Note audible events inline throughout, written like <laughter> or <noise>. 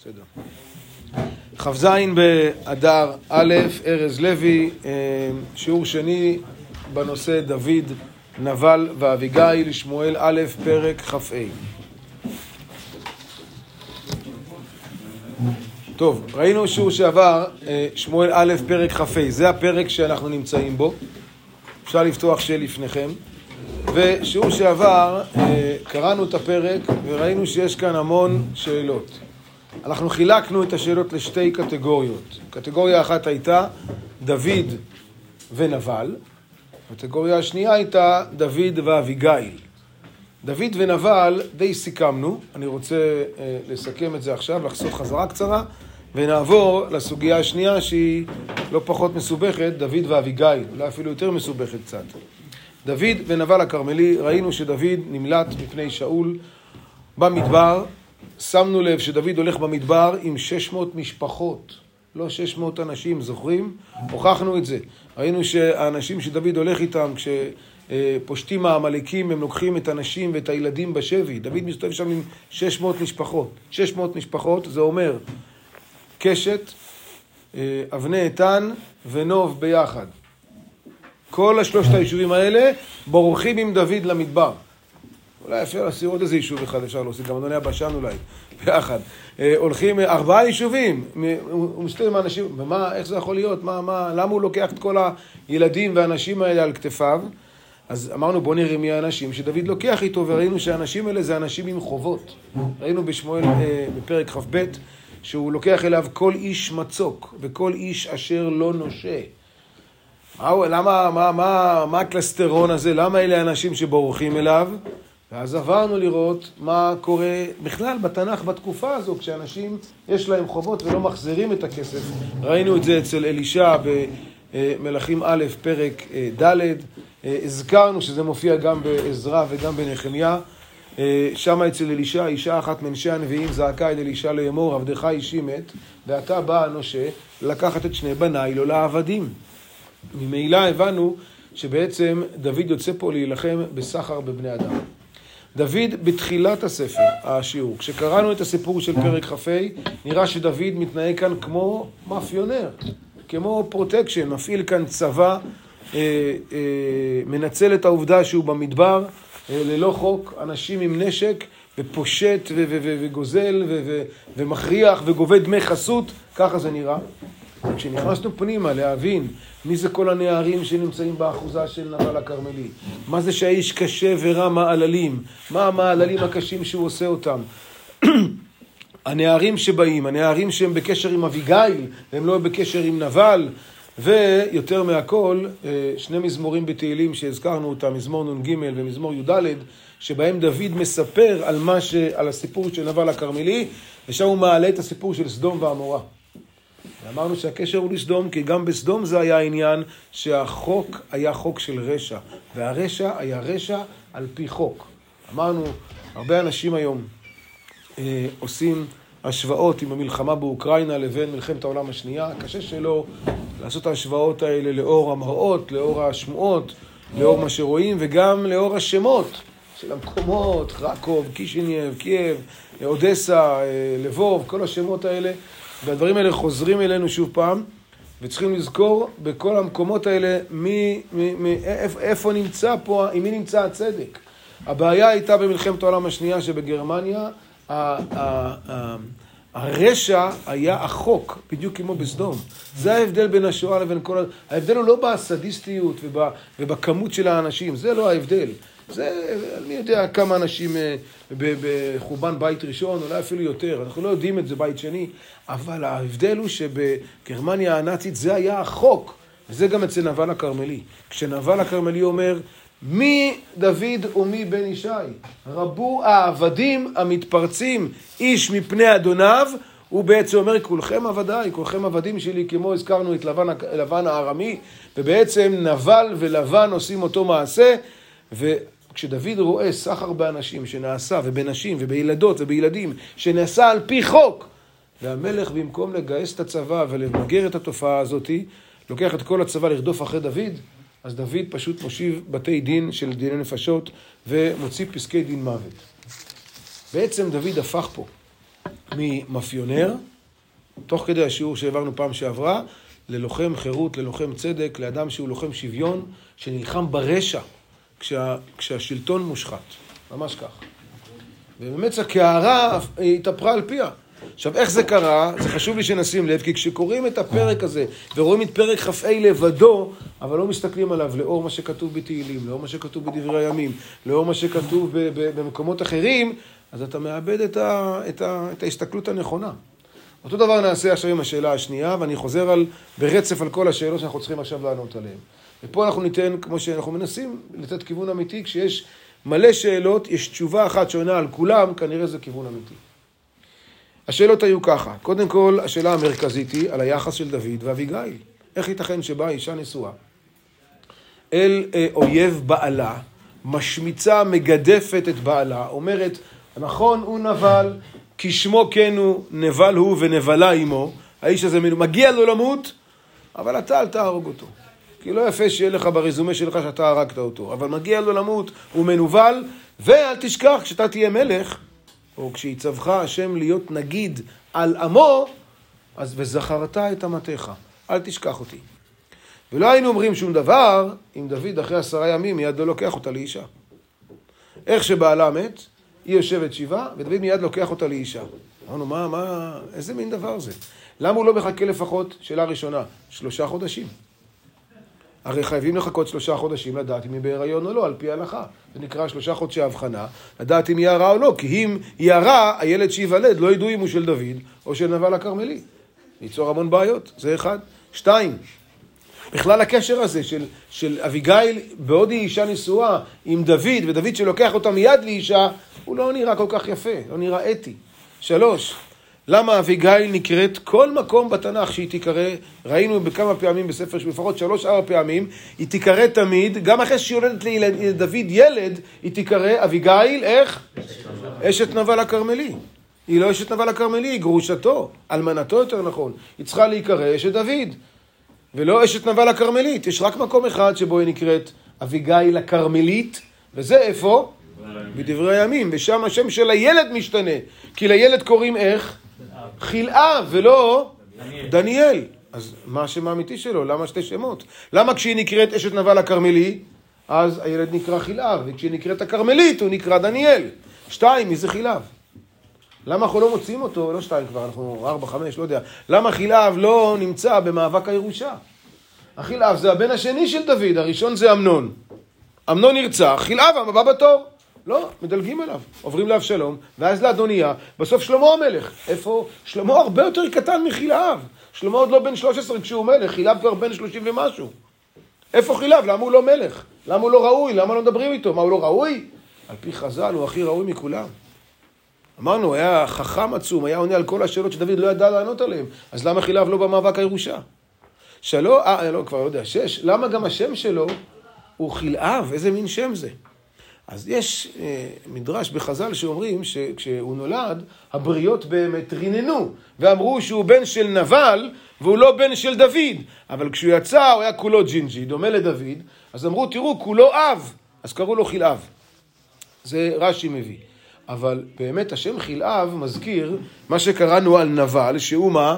בסדר. כ"ז באדר א', ארז לוי, אה, שיעור שני בנושא דוד, נבל ואביגיל, שמואל א', פרק כ"ה. טוב, ראינו שיעור שעבר, אה, שמואל א', פרק כ"ה, זה הפרק שאנחנו נמצאים בו, אפשר לפתוח שלפניכם. ושיעור שעבר, אה, קראנו את הפרק וראינו שיש כאן המון שאלות. אנחנו חילקנו את השאלות לשתי קטגוריות. קטגוריה אחת הייתה דוד ונבל, קטגוריה השנייה הייתה דוד ואביגיל. דוד ונבל די סיכמנו, אני רוצה אה, לסכם את זה עכשיו, לחסוך חזרה קצרה, ונעבור לסוגיה השנייה שהיא לא פחות מסובכת, דוד ואביגיל, אולי אפילו יותר מסובכת קצת. דוד ונבל הכרמלי, ראינו שדוד נמלט מפני שאול במדבר, שמנו לב שדוד הולך במדבר עם 600 משפחות, לא 600 אנשים, זוכרים? הוכחנו את זה. ראינו שהאנשים שדוד הולך איתם, כשפושטים העמלקים, הם לוקחים את הנשים ואת הילדים בשבי. דוד מסתובב שם עם 600 משפחות. 600 משפחות, זה אומר קשת, אה, אבני איתן ונוב ביחד. כל השלושת היישובים האלה בורחים עם דוד למדבר. אולי אפשר להוסיף עוד איזה יישוב אחד, אפשר להוסיף, גם אדוני הבשן אולי, ביחד. אה, הולכים אה, ארבעה יישובים, הוא מסתכל עם האנשים, ומה, איך זה יכול להיות? מה, מה, למה הוא לוקח את כל הילדים והאנשים האלה על כתפיו? אז אמרנו בוא נראה מי האנשים שדוד לוקח איתו, וראינו שהאנשים האלה זה אנשים עם חובות. ראינו בשמואל אה, בפרק כ"ב, שהוא לוקח אליו כל איש מצוק, וכל איש אשר לא נושה. מה, למה, מה, מה, מה הקלסטרון הזה? למה אלה האנשים שבורחים אליו? ואז עברנו לראות מה קורה בכלל בתנ"ך בתקופה הזו, כשאנשים יש להם חובות ולא מחזירים את הכסף. ראינו את זה אצל אלישע במלכים א', פרק אה, ד', אה, הזכרנו שזה מופיע גם בעזרא וגם בנחמיה. אה, שם אצל אלישע, אישה אחת מנשי הנביאים זעקה אל אלישע לאמור, עבדך אישי מת, ועתה בא הנושה לקחת את שני בניי לו לעבדים. ממילא הבנו שבעצם דוד יוצא פה להילחם בסחר בבני אדם. דוד בתחילת הספר, השיעור, כשקראנו את הסיפור של פרק כ"ה, נראה שדוד מתנהג כאן כמו מאפיונר, כמו פרוטקשן, מפעיל כאן צבא, אה, אה, מנצל את העובדה שהוא במדבר, אה, ללא חוק, אנשים עם נשק, ופושט וגוזל ומכריח וגובה דמי חסות, ככה זה נראה. וכשנכנסנו פנימה להבין מי זה כל הנערים שנמצאים באחוזה של נבל הכרמלי, מה זה שהאיש קשה ורע מעללים, מה המעללים הקשים שהוא עושה אותם. <clears throat> הנערים שבאים, הנערים שהם בקשר עם אביגיל, והם לא בקשר עם נבל, ויותר מהכל, אה, שני מזמורים בתהילים שהזכרנו אותם, מזמור נ"ג ומזמור י"ד, שבהם דוד מספר על, ש... על הסיפור של נבל הכרמלי, ושם הוא מעלה את הסיפור של סדום ועמורה. ואמרנו שהקשר הוא לסדום, כי גם בסדום זה היה העניין שהחוק היה חוק של רשע, והרשע היה רשע על פי חוק. אמרנו, הרבה אנשים היום אה, עושים השוואות עם המלחמה באוקראינה לבין מלחמת העולם השנייה. קשה שלא לעשות את ההשוואות האלה לאור המראות, לאור השמועות, לאור מה שרואים, וגם לאור השמות של המקומות, חרקוב, קישינייב, קייב, אודסה, אה, לבוב, כל השמות האלה. והדברים האלה חוזרים אלינו שוב פעם, וצריכים לזכור בכל המקומות האלה מי, מי, מי, איפה, איפה נמצא פה, עם מי נמצא הצדק. הבעיה הייתה במלחמת העולם השנייה שבגרמניה, ה, ה, ה, הרשע היה החוק, בדיוק כמו בסדום. זה ההבדל בין השואה לבין כל... ההבדל הוא לא בסדיסטיות ובכמות של האנשים, זה לא ההבדל. זה, אני יודע כמה אנשים אה, בחורבן בית ראשון, אולי אפילו יותר, אנחנו לא יודעים את זה בית שני, אבל ההבדל הוא שבגרמניה הנאצית זה היה החוק, וזה גם אצל נבל הכרמלי. כשנבל הכרמלי אומר, מי דוד ומי בן ישי? רבו העבדים המתפרצים איש מפני אדוניו, הוא בעצם אומר, כולכם עבדיי, כולכם עבדים שלי, כמו הזכרנו את לבן, לבן הארמי, ובעצם נבל ולבן עושים אותו מעשה. כשדוד רואה סחר באנשים שנעשה, ובנשים, ובילדות, ובילדים, שנעשה על פי חוק, והמלך במקום לגייס את הצבא ולמגר את התופעה הזאת, לוקח את כל הצבא לרדוף אחרי דוד, אז דוד פשוט מושיב בתי דין של דיני נפשות ומוציא פסקי דין מוות. בעצם דוד הפך פה ממאפיונר, תוך כדי השיעור שהעברנו פעם שעברה, ללוחם חירות, ללוחם צדק, לאדם שהוא לוחם שוויון, שנלחם ברשע כשה, כשהשלטון מושחת. ממש כך. ובאמת הקערה התהפכה על פיה. עכשיו, איך זה קרה? זה חשוב לי שנשים לב, כי כשקוראים את הפרק הזה ורואים את פרק כ"ה לבדו, אבל לא מסתכלים עליו לאור מה שכתוב בתהילים, לאור מה שכתוב בדברי הימים, לאור מה שכתוב במקומות אחרים, אז אתה מאבד את, ה, את, ה, את ההסתכלות הנכונה. אותו דבר נעשה עכשיו עם השאלה השנייה, ואני חוזר על, ברצף על כל השאלות שאנחנו צריכים עכשיו לענות עליהן. ופה אנחנו ניתן, כמו שאנחנו מנסים, לתת כיוון אמיתי, כשיש מלא שאלות, יש תשובה אחת שעונה על כולם, כנראה זה כיוון אמיתי. השאלות היו ככה, קודם כל, השאלה המרכזית היא על היחס של דוד ואביגיל. איך ייתכן שבאה אישה נשואה אל אה, אויב בעלה, משמיצה, מגדפת את בעלה, אומרת, נכון, הוא נבל, כשמו כן הוא, נבל הוא ונבלה עמו, האיש הזה מגיע לו למות, אבל אתה אל תהרוג אותו. כי לא יפה שיהיה לך ברזומה שלך שאתה הרגת אותו, אבל מגיע לו למות, הוא מנוול, ואל תשכח, כשאתה תהיה מלך, או כשיצווך השם להיות נגיד על עמו, אז וזכרת את אמתיך, אל תשכח אותי. ולא היינו אומרים שום דבר אם דוד אחרי עשרה ימים מיד לא לוקח אותה לאישה. איך שבעלה מת, היא יושבת שבעה, ודוד מיד לוקח אותה לאישה. אמרנו, מה, מה, איזה מין דבר זה? למה הוא לא מחכה לפחות, שאלה ראשונה, שלושה חודשים? הרי חייבים לחכות שלושה חודשים לדעת אם היא בהיריון או לא, על פי ההלכה. זה נקרא שלושה חודשי הבחנה, לדעת אם היא הרע או לא, כי אם היא הרע, הילד שייוולד לא ידעו אם הוא של דוד או של נבל הכרמלי. ייצור המון בעיות, זה אחד. שתיים, בכלל הקשר הזה של, של אביגיל, בעוד היא אישה נשואה, עם דוד, ודוד שלוקח אותה מיד לאישה, הוא לא נראה כל כך יפה, לא נראה אתי. שלוש, למה אביגיל נקראת כל מקום בתנ"ך שהיא תיקרא, ראינו בכמה פעמים בספר, לפחות שלוש-ארבע פעמים, היא תיקרא תמיד, גם אחרי שהיא יולדת לדוד ילד, היא תיקרא אביגיל, איך? אשת נבל הכרמלי. היא לא אשת נבל הכרמלי, היא גרושתו, אלמנתו יותר נכון. היא צריכה להיקרא אשת דוד, ולא אשת נבל הכרמלית. יש רק מקום אחד שבו היא נקראת אביגיל הכרמלית, וזה איפה? בדברי הימים, ושם השם של הילד משתנה. כי לילד קוראים איך? חילאה ולא דניאל. אז מה השם האמיתי שלו? למה שתי שמות? למה כשהיא נקראת אשת נבל הכרמלי, אז הילד נקרא חילאב, וכשהיא נקראת הכרמלית הוא נקרא דניאל. שתיים, מי זה חילאב? למה אנחנו לא מוצאים אותו, לא שתיים כבר, אנחנו ארבע, חמש, לא יודע. למה חילאב לא נמצא במאבק הירושה? החילאב זה הבן השני של דוד, הראשון זה אמנון. אמנון נרצח, חילאב הבא בתור. לא, מדלגים עליו, עוברים לאבשלום, ואז לאדוניה, בסוף שלמה המלך. איפה? שלמה הרבה יותר קטן מחילאב. שלמה עוד לא בן 13 כשהוא מלך, חילאב כבר בן 30 ומשהו. איפה חילאב? למה הוא לא מלך? למה הוא לא ראוי? למה לא מדברים איתו? מה, הוא לא ראוי? על פי חז"ל הוא הכי ראוי מכולם. אמרנו, היה חכם עצום, היה עונה על כל השאלות שדוד לא ידע לענות עליהן. אז למה חילאב לא במאבק הירושה? שלא, אה, לא, כבר לא יודע, שש, למה גם השם שלו הוא חילאב? איזה מין שם זה? אז יש אה, מדרש בחז"ל שאומרים שכשהוא נולד, הבריות באמת ריננו, ואמרו שהוא בן של נבל והוא לא בן של דוד. אבל כשהוא יצא הוא היה כולו ג'ינג'י, דומה לדוד, אז אמרו, תראו, כולו אב, אז קראו לו חילאב. זה רש"י מביא. אבל באמת השם חילאב מזכיר מה שקראנו על נבל, שהוא מה?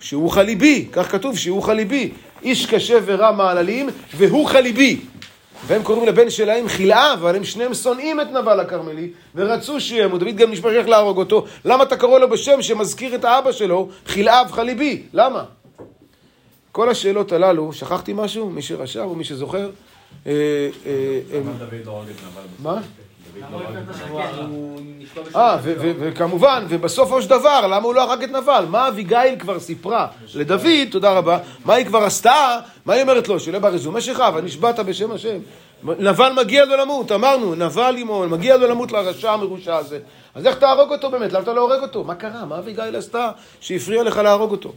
שהוא חליבי, כך כתוב שהוא חליבי. איש קשה ורע מעללים, והוא חליבי. והם קוראים לבן שלהם חילאב, אבל הם שניהם שונאים את נבל הכרמלי, ורצו שימות. דוד גם נשפך איך להרוג אותו. למה אתה קורא לו בשם שמזכיר את האבא שלו, חילאב חליבי? למה? כל השאלות הללו, שכחתי משהו? מי שרשם או מי שזוכר? אה, אה, לא מה? אה, וכמובן, ובסופו של דבר, למה הוא לא הרג את נבל? מה אביגיל כבר סיפרה לדוד, תודה רבה, מה היא כבר עשתה? מה היא אומרת לו? שלא ברזומה שלך, ונשבעת בשם השם. נבל מגיע לו למות, אמרנו, נבל עמו, מגיע לו למות לרשע המרושע הזה. אז איך תהרוג אותו באמת? למה אתה לא הורג אותו? מה קרה? מה אביגיל עשתה שהפריע לך להרוג אותו?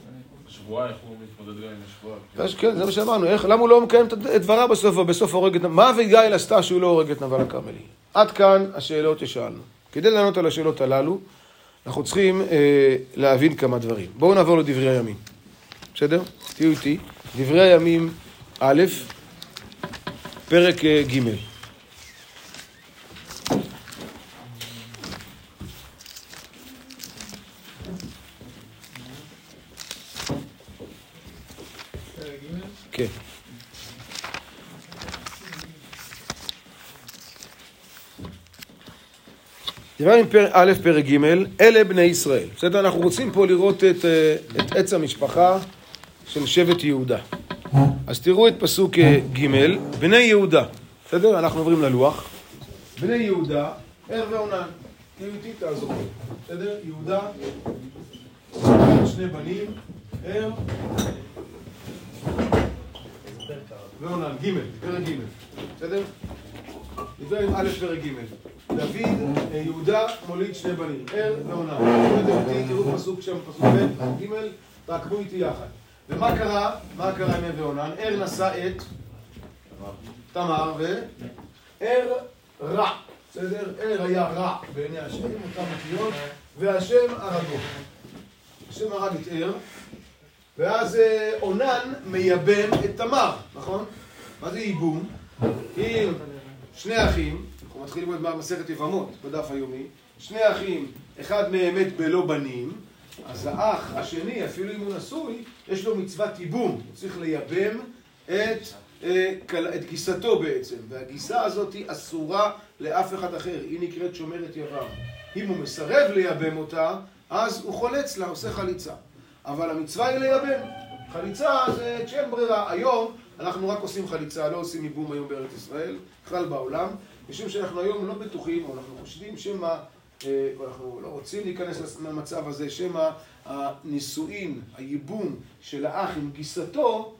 שבועה, איך הוא מתמודד גם עם השבועה? כן, זה מה שאמרנו, למה הוא לא מקיים את דבריו בסוף, ובסוף הורג את נבל? מה אביגיל עשתה שהוא לא הורג את נבל הכרמלי? עד כאן השאלות ששאלנו. כדי לענות על השאלות הללו, אנחנו צריכים אה, להבין כמה דברים. בואו נעבור לדברי הימים. בסדר? תהיו איתי. דברי הימים א', פרק אה, ג'. כן. דיברנו עם א', פרק ג', אלה בני ישראל. בסדר? אנחנו רוצים פה לראות את, אה, את עץ המשפחה של שבט יהודה. אז תראו את פסוק אה, ג', בני יהודה. בסדר? אנחנו עוברים ללוח. בני יהודה, ער ועונן. תהיו איתי, תעזור. בסדר? יהודה, שני בנים, ער ועונן. ג', פרק ג'. בסדר? נדבר א' פרק ג'. דוד, אה, יהודה, מוליד שני בנים, ער ועונה. תראו פסוק שם, פסוק ב', ג', תעקבו איתי יחד. ומה קרה? מה קרה עם ער ועונן? ער נשא את תמר וער רע. בסדר? ער היה רע בעיני השם, אותם אותיות, והשם הרגו. השם הרג את ער, ואז אה, עונן מייבם את תמר, נכון? מה זה ייבום? שני אחים, אנחנו מתחילים ללמוד במסכת יבמות בדף היומי, שני אחים, אחד מהם מת בלא בנים, אז האח השני, אפילו אם הוא נשוי, יש לו מצוות ייבום, הוא צריך לייבם את, אה, את גיסתו בעצם, והגיסה הזאת היא אסורה לאף אחד אחר, היא נקראת שומרת יבם. אם הוא מסרב לייבם אותה, אז הוא חולץ לה, עושה חליצה. אבל המצווה היא לייבם. חליצה זה כשאין ברירה. היום אנחנו רק עושים חליצה, לא עושים ייבום היום בארץ ישראל, בכלל בעולם, משום שאנחנו היום לא בטוחים, או אנחנו חושבים שמא, אה, או אנחנו לא רוצים להיכנס למצב הזה, שמא הנישואין, הייבום של האח עם גיסתו,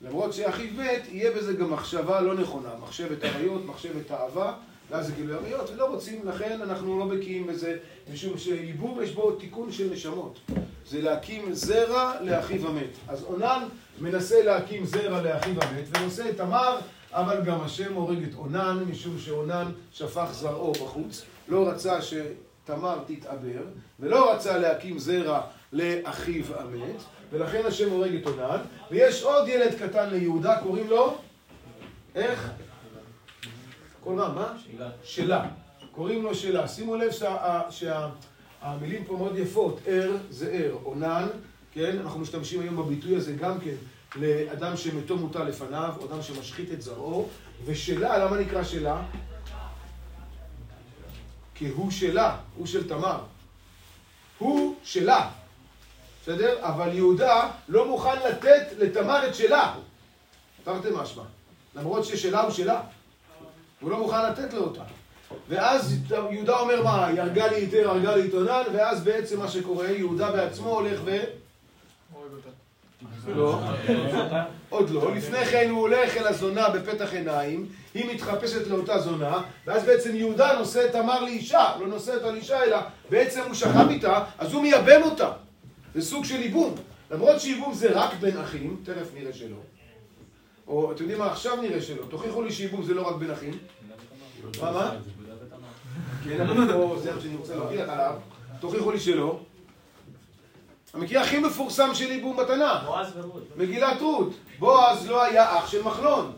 למרות שאחיו מת, יהיה בזה גם מחשבה לא נכונה, מחשבת עריות, מחשבת אהבה, ואז זה גילוי עריות, ולא רוצים, לכן אנחנו לא בקיאים בזה, משום שייבום יש בו תיקון של נשמות. זה להקים זרע לאחיו המת. אז עונן מנסה להקים זרע לאחיו המת, ונושא את תמר, אבל גם השם הורג את עונן, משום שעונן שפך זרעו בחוץ. לא רצה שתמר תתעבר, ולא רצה להקים זרע לאחיו המת, ולכן השם הורג את עונן. ויש עוד ילד קטן ליהודה, קוראים לו? איך? כל מה? מה? שאלה. שאלה. קוראים לו שאלה. שימו לב שה... שה... המילים פה מאוד יפות, ער זה ער, עונן, כן? אנחנו משתמשים היום בביטוי הזה גם כן לאדם שמתו מוטל לפניו, או אדם שמשחית את זרעו, ושלה, למה נקרא שלה? כי הוא שלה, הוא של תמר. הוא שלה, בסדר? אבל יהודה לא מוכן לתת לתמר את שלה. תרתי משמע. למרות ששלה הוא שלה. הוא לא מוכן לתת לו אותה. ואז יהודה אומר מה, היא הרגה לי היתר, הרגה לי עיתונן, ואז בעצם מה שקורה, יהודה בעצמו הולך ו... לא, עוד לא. לפני כן הוא הולך אל הזונה בפתח עיניים, היא מתחפשת לאותה זונה, ואז בעצם יהודה נושא את תמר לאישה, לא נושא אותה לאישה, אלא בעצם הוא שכב איתה, אז הוא מייבם אותה. זה סוג של ייבום. למרות שייבום זה רק בין אחים, תכף נראה שלא. או אתם יודעים מה, עכשיו נראה שלא. תוכיחו לי שייבום זה לא רק בין אחים. מה, מה? כן, אבל זה מה שאני רוצה להוכיח עליו. תוכיחו לי שלא. המקרה הכי מפורסם של ייבום בתנ"ך. בועז ורות. מגילת רות. בועז לא היה אח של מחלון.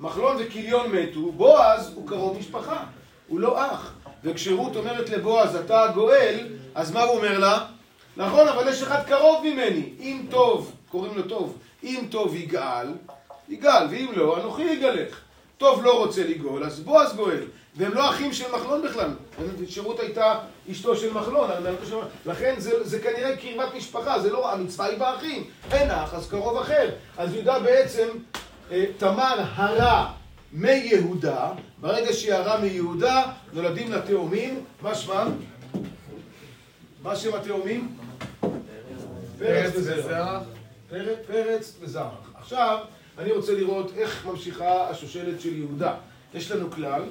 מחלון וכיליון מתו, בועז הוא קרוב משפחה. הוא לא אח. וכשרות אומרת לבועז, אתה הגואל, אז מה הוא אומר לה? נכון, אבל יש אחד קרוב ממני. אם טוב, קוראים לו טוב, אם טוב יגאל, יגאל, ואם לא, אנוכי יגאלך. טוב לא רוצה לגאול, אז בועז גואל. והם לא אחים של מחלון בכלל. שירות הייתה אשתו של מחלון, לכן זה, זה כנראה קרבת משפחה, זה לא, המצווה היא באחים. אין אח, אז קרוב אחר. אז יהודה בעצם, אה, תמר הרע מיהודה, ברגע שהיא הרע מיהודה, נולדים לה תאומים, מה שמם? מה שם התאומים? פרץ וזרח. פרץ וזרח. עכשיו, אני רוצה לראות איך ממשיכה השושלת של יהודה. יש לנו כלל,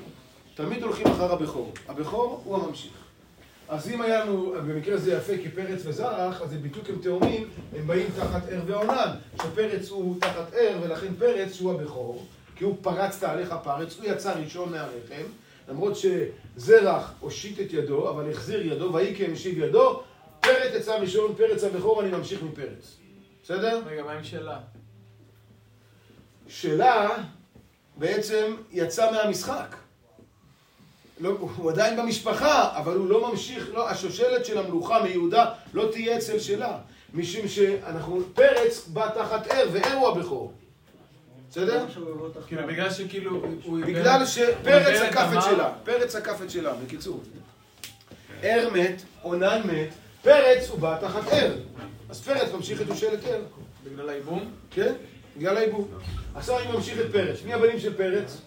תמיד הולכים אחר הבכור. הבכור הוא הממשיך. אז אם היה לנו, במקרה זה יפה כפרץ וזרח, אז זה בדיוק הם תאומים, הם באים תחת ער ועונן. שפרץ הוא תחת ער, ולכן פרץ הוא הבכור, כי הוא פרץ תהליך הפרץ, הוא יצא ראשון מהרחם, למרות שזרח הושיט את ידו, אבל החזיר ידו, ויהי כהמשיב ידו, פרץ יצא ראשון, פרץ הבכור, אני ממשיך מפרץ. בסדר? רגע, מה עם שאלה? שאלה בעצם יצא מהמשחק. לא, הוא עדיין במשפחה, אבל הוא לא ממשיך, לא, השושלת של המלוכה מיהודה לא תהיה אצל שלה. משום שאנחנו, פרץ בא תחת ער, וער הוא הבכור. בסדר? כאילו, בגלל שכאילו... הוא בגלל שפרץ עקף את. שלה, פרץ עקף את שלה, בקיצור. ער מת, עונן מת, פרץ הוא בא תחת ער. אז פרץ ממשיך את שושלת ער, בגלל הייבום? כן? בגלל העיבוב. עכשיו אני ממשיך את פרץ. מי הבנים של פרץ?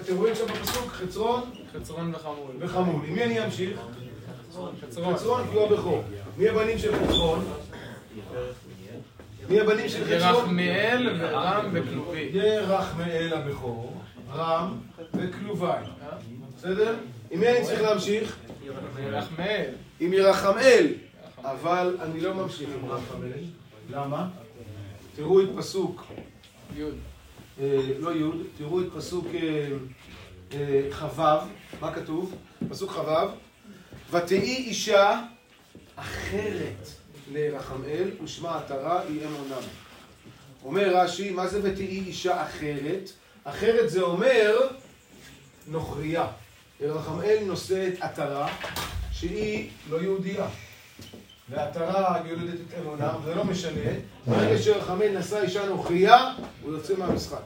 אתם רואים שם בפסוק? חצרון חצרון וחמול. וחמול. עם מי אני אמשיך? חצרון. חצרון כי הוא הבכור. מי הבנים של חצרון? מי הבנים של חצרון? ירחמיאל ורם וכלובי. ירחמאל הבכור, רם וכלובי. בסדר? עם מי אני צריך להמשיך? ירחמיאל. עם ירחמאל. אבל אני לא ממשיך עם רחמאל. למה? תראו את פסוק, יוד. אה, לא י', תראו את פסוק אה, אה, כ"ו, מה כתוב? פסוק כ"ו, ותהי אישה אחרת לרחמאל ושמה עטרה היא אם עונם. אומר רש"י, מה זה ותהי אישה אחרת? אחרת זה אומר נוכריה. רחמאל נושאת עטרה שהיא לא יהודייה. ועטרה יולדת את אמונם, זה לא משנה. ברגע שרחמאל נשא אישה נוכריה, הוא יוצא מהמשחק.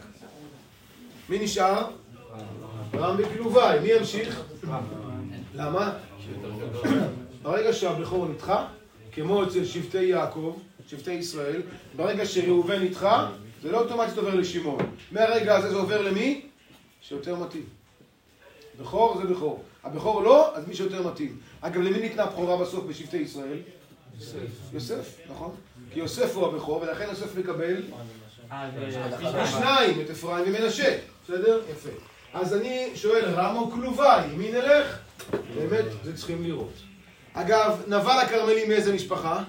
מי נשאר? רם בכלובי. מי ימשיך? למה? ברגע שהבכור נדחה, כמו אצל שבטי יעקב, שבטי ישראל, ברגע שראובן נדחה, זה לא אוטומטית עובר לשמעון. מהרגע הזה זה עובר למי? שיותר מתאים. בכור זה בכור. הבכור לא, אז מי שיותר מתאים. אגב, למי ניתנה הבכורה בסוף בשבטי ישראל? יוסף. נכון? כי יוסף הוא הבכור, ולכן יוסף מקבל שניים, את אפרים ומנשה. בסדר? יפה. אז אני שואל, רם או כלובי? עם מי נלך? באמת, זה צריכים לראות. אגב, נבל הכרמלי מאיזה משפחה?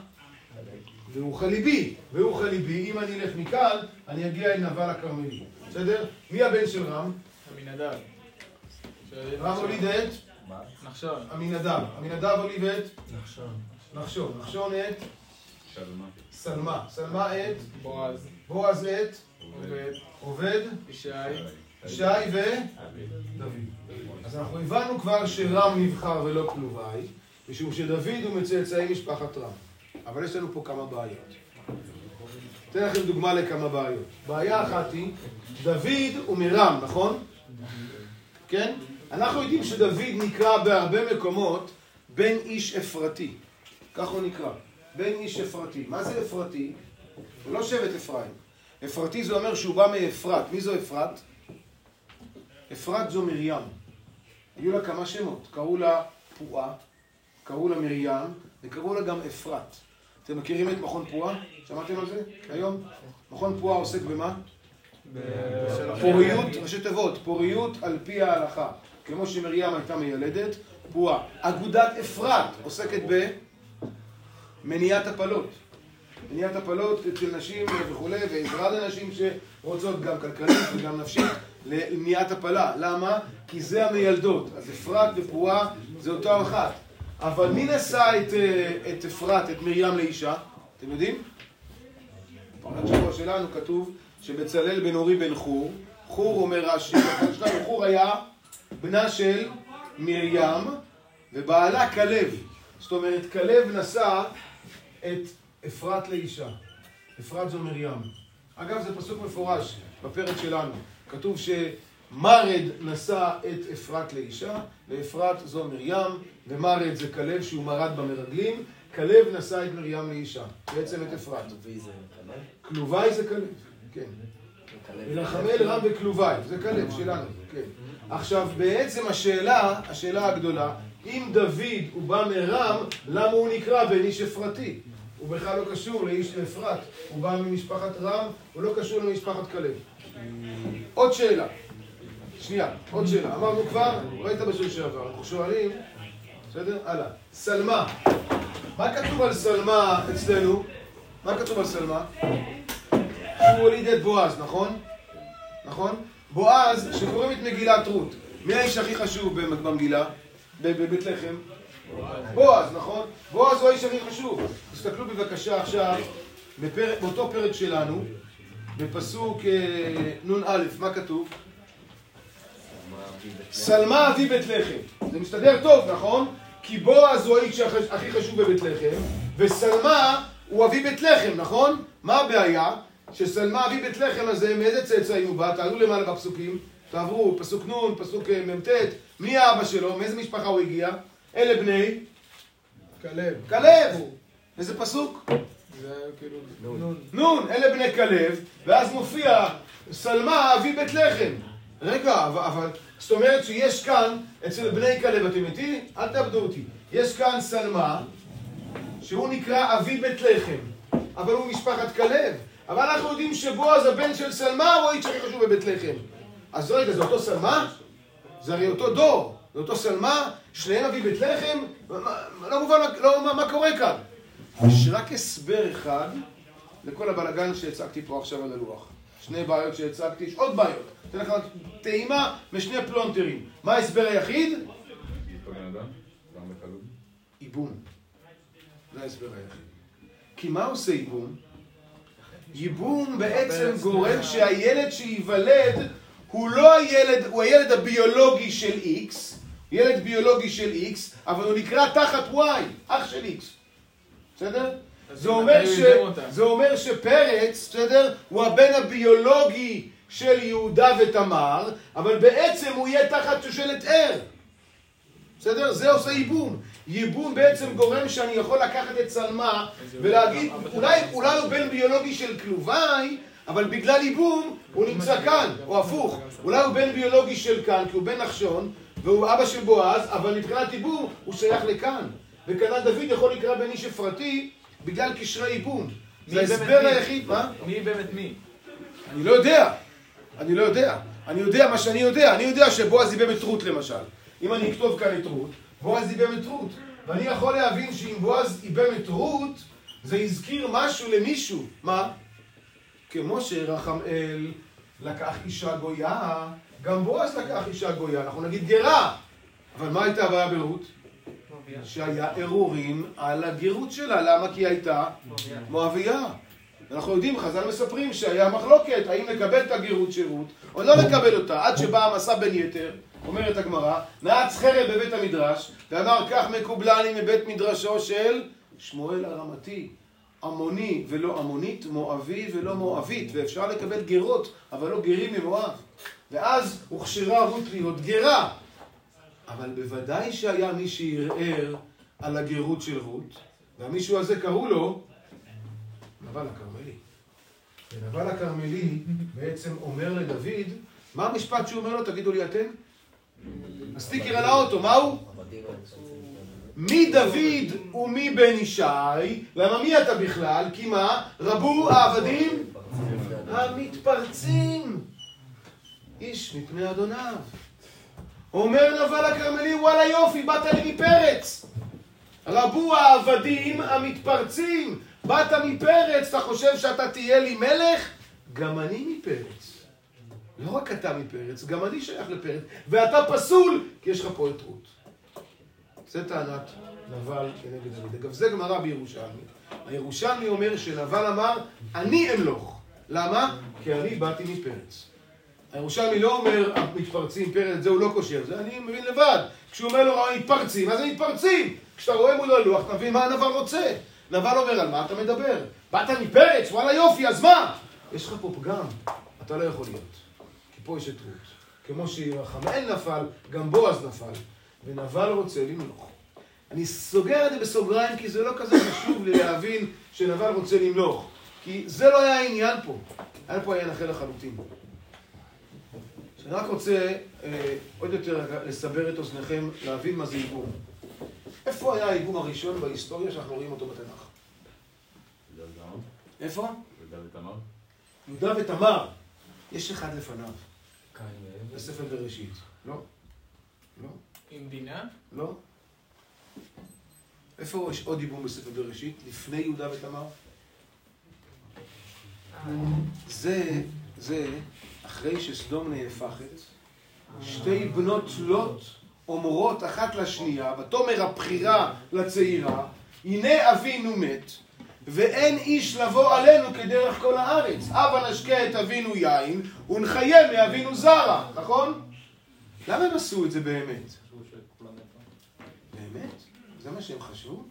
והוא חליבי. והוא חליבי, אם אני אלך מכאן, אני אגיע אל נבל הכרמלי. בסדר? מי הבן של רם? עמינדב. רם הוליד את? נחשון. עמינדב. עמינדב הוליד את? נחשון. נחשון את? סלמה. סלמה את? בועז. בועז את? עובד. עובד? ישי. שי ודוד. אז אנחנו הבנו כבר שרם נבחר ולא כלובי, משום שדוד הוא מצאצאי משפחת רם. אבל יש לנו פה כמה בעיות. אתן לכם דוגמה לכמה בעיות. בעיה אחת היא, דוד הוא מרם, נכון? כן? אנחנו יודעים שדוד נקרא בהרבה מקומות בן איש אפרתי. כך הוא נקרא. בן איש אפרתי. מה זה אפרתי? הוא לא שבט אפרים. אפרתי זה אומר שהוא בא מאפרת. מי זו אפרת? אפרת זו מרים. היו לה כמה שמות. קראו לה פועה, קראו לה מרים, וקראו לה גם אפרת. אתם מכירים את מכון פועה? שמעתם על זה היום? מכון פועה עוסק במה? פוריות, ראשי תיבות, פוריות על פי ההלכה. כמו שמרים הייתה מיילדת, פועה. אגודת אפרת עוסקת במניעת הפלות. מניעת הפלות אצל נשים וכולי, ועזרה לנשים שרוצות גם כלכלית וגם נפשית למניעת הפלה. למה? כי זה המיילדות. אז אפרת ופועה זה אותה אחת. אבל מי נשא את, אה, את אפרת, את מרים לאישה? אתם יודעים? בפרשת שבוע שלנו כתוב שבצלאל בן אורי בן חור, חור אומר רש"י, שלנו חור היה בנה של מרים ובעלה כלב. זאת אומרת, כלב נשא את אפרת לאישה. אפרת זו מרים. אגב, זה פסוק מפורש בפרק שלנו. כתוב שמרד נשא את אפרת לאישה, ואפרת זו מרים, ומרד זה כלב שהוא מרד במרגלים, כלב נשא את מרים לאישה, בעצם את אפרת. כלובי זה כלב, כן. ולחמל רם בכלובי, זה כלב שלנו, כן. עכשיו, בעצם השאלה, השאלה הגדולה, אם דוד הוא בא מרם, למה הוא נקרא בן איש אפרתי? הוא בכלל לא קשור לאיש לאפרת, הוא בא ממשפחת רם, הוא לא קשור למשפחת כלב. עוד שאלה, שנייה, עוד שאלה, אמרנו כבר, ראית בשביל שעבר, אנחנו שואלים, בסדר? הלאה. סלמה, מה כתוב על סלמה אצלנו? מה כתוב על סלמה? הוא הוליד את בועז, נכון? נכון? בועז, שקוראים את מגילת רות, מי האיש הכי חשוב במגילה? בבית לחם? בועז, נכון? בועז הוא האיש הכי חשוב. תסתכלו בבקשה עכשיו, באותו פרק שלנו, בפסוק אה, נ"א, מה כתוב? סלמה אבי בית לחם. זה מסתדר טוב, נכון? כי בועז הוא האיש הכי חשוב בבית לחם, וסלמה הוא אבי בית לחם, נכון? מה הבעיה? שסלמה אבי בית לחם הזה, מאיזה צאצאים הוא בא? תעלו למעלה בפסוקים, תעברו, פסוק נ', פסוק אה, מ"ט, מי האבא שלו? מאיזה משפחה הוא הגיע? אלה בני כלב. כלב! איזה פסוק? זה כאילו... נון. נון, אלה בני כלב, ואז מופיע סלמה אבי בית לחם. רגע, אבל, זאת אומרת שיש כאן, אצל בני כלב, אתם איתי? אל תאבדו אותי. יש כאן סלמה, שהוא נקרא אבי בית לחם, אבל הוא משפחת כלב. אבל אנחנו יודעים שבועז הבן של סלמה הוא האיש הכי חשוב בבית לחם. אז רגע, זה אותו סלמה? זה הרי אותו דור. זה אותו סלמה, שניהם אבי בית לחם? לא מובן, לא, מה, מה קורה כאן? יש רק הסבר אחד לכל הבלגן שהצגתי פה עכשיו על הלוח. שני בעיות שהצגתי, יש עוד בעיות. אתן לך טעימה משני פלונטרים. מה ההסבר היחיד? ייבום. זה ההסבר היחיד. כי מה עושה ייבום? ייבום בעצם גורם שהילד שייוולד הוא לא הילד, הוא הילד הביולוגי של X, ילד ביולוגי של X, אבל הוא נקרא תחת Y, אח של X. בסדר? זה אומר, ש... זה אומר שפרץ, בסדר? הוא הבן הביולוגי של יהודה ותמר, אבל בעצם הוא יהיה תחת שושלת ער. בסדר? זה עושה ייבום. ייבום בעצם גורם שאני יכול לקחת את צלמה ולהגיד, אולי, אולי הוא בן ביולוגי של כלובי, אבל בגלל ייבום הוא נמצא כאן, או הפוך. אולי הוא בן ביולוגי של כאן, כי הוא בן נחשון, והוא אבא של בועז, אבל מבחינת ייבום הוא שייך לכאן. וכנ"ל דוד יכול לקרוא בן איש אפרתי בגלל קשרי ייבום. זה ההסבר? היחיד, מה? מי באמת מי? אני לא יודע. אני לא יודע. אני יודע מה שאני יודע. אני יודע שבועז ייבם את רות למשל. אם אני אכתוב כאן את רות, בועז ייבם את רות. ואני יכול להבין שאם בועז ייבם את רות, זה הזכיר משהו למישהו. מה? כמו שרחמאל לקח אישה גויה, גם בועז לקח אישה גויה. אנחנו נגיד גרה. אבל מה הייתה הבעיה ברות? שהיה ערעורים על הגרות שלה. למה? כי היא הייתה מואביה. אנחנו יודעים, חז"ל מספרים שהיה מחלוקת האם לקבל את הגרות של רות או לא לקבל אותה, עד שבא המסע בן יתר, אומרת הגמרא, נעץ חרב בבית המדרש, ואמר כך מקובלני מבית מדרשו של שמואל הרמתי, עמוני ולא עמונית, מואבי ולא מואבית, ואפשר לקבל גרות, אבל לא גרים ממואב. ואז הוכשרה רות להיות גרה. אבל בוודאי שהיה מי שערער על הגרות של רות, והמישהו הזה קראו לו נבל הכרמלי. ונבל הכרמלי בעצם אומר לדוד, מה המשפט שהוא אומר לו? תגידו לי אתם. הסטיקר על האוטו, מה הוא? מי דוד ומי בן ישי? למה מי אתה בכלל? כי מה? רבו העבדים המתפרצים. איש מפני אדוניו. אומר נבל הכרמלי, וואלה יופי, באת לי מפרץ. רבו העבדים המתפרצים. באת מפרץ, אתה חושב שאתה תהיה לי מלך? גם אני מפרץ. לא רק אתה מפרץ, גם אני שייך לפרץ. ואתה פסול, כי יש לך פה את רות. זה טענת נבל כנגד דוד. אגב, זה גמרא בירושלמי. הירושלמי אומר שנבל אמר, אני אמלוך. למה? כי אני באתי מפרץ. הירושלמי לא אומר, מתפרצים פרץ, זה הוא לא קושר, זה אני מבין לבד. כשהוא אומר לו, מתפרצים, אז הם מתפרצים. כשאתה רואה מול הלוח, אתה מבין מה הנבל רוצה. נבל אומר, על מה אתה מדבר? באת מפרץ, וואלה יופי, אז מה? יש לך פה פגם, אתה לא יכול להיות. כי פה יש את רות. כמו שרחמאל נפל, גם בועז נפל. ונבל רוצה למלוך. אני סוגר את זה בסוגריים, כי זה לא כזה חשוב לי להבין שנבל רוצה למלוך. כי זה לא היה העניין פה. היה פה עניין אחר לחלוטין. אני רק רוצה אה, עוד יותר לסבר את אוזניכם, להבין מה זה ייבום. איפה היה הייבום הראשון בהיסטוריה שאנחנו רואים אותו בתנ"ך? איפה? יהודה ותמר? יהודה ותמר. יש אחד לפניו, בספר בראשית. לא? לא? עם? לא? איפה יש עוד ייבום בספר בראשית? לפני יהודה ותמר? זה, זה, אחרי שסדום נהפכת, שתי בנות לוט אומרות אחת לשנייה, ותאמר הבחירה לצעירה, הנה אבינו מת, ואין איש לבוא עלינו כדרך כל הארץ. הבה נשקה את אבינו יין, ונחיה מאבינו זרע, נכון? למה הם עשו את זה באמת? באמת? זה מה שהם חשבו?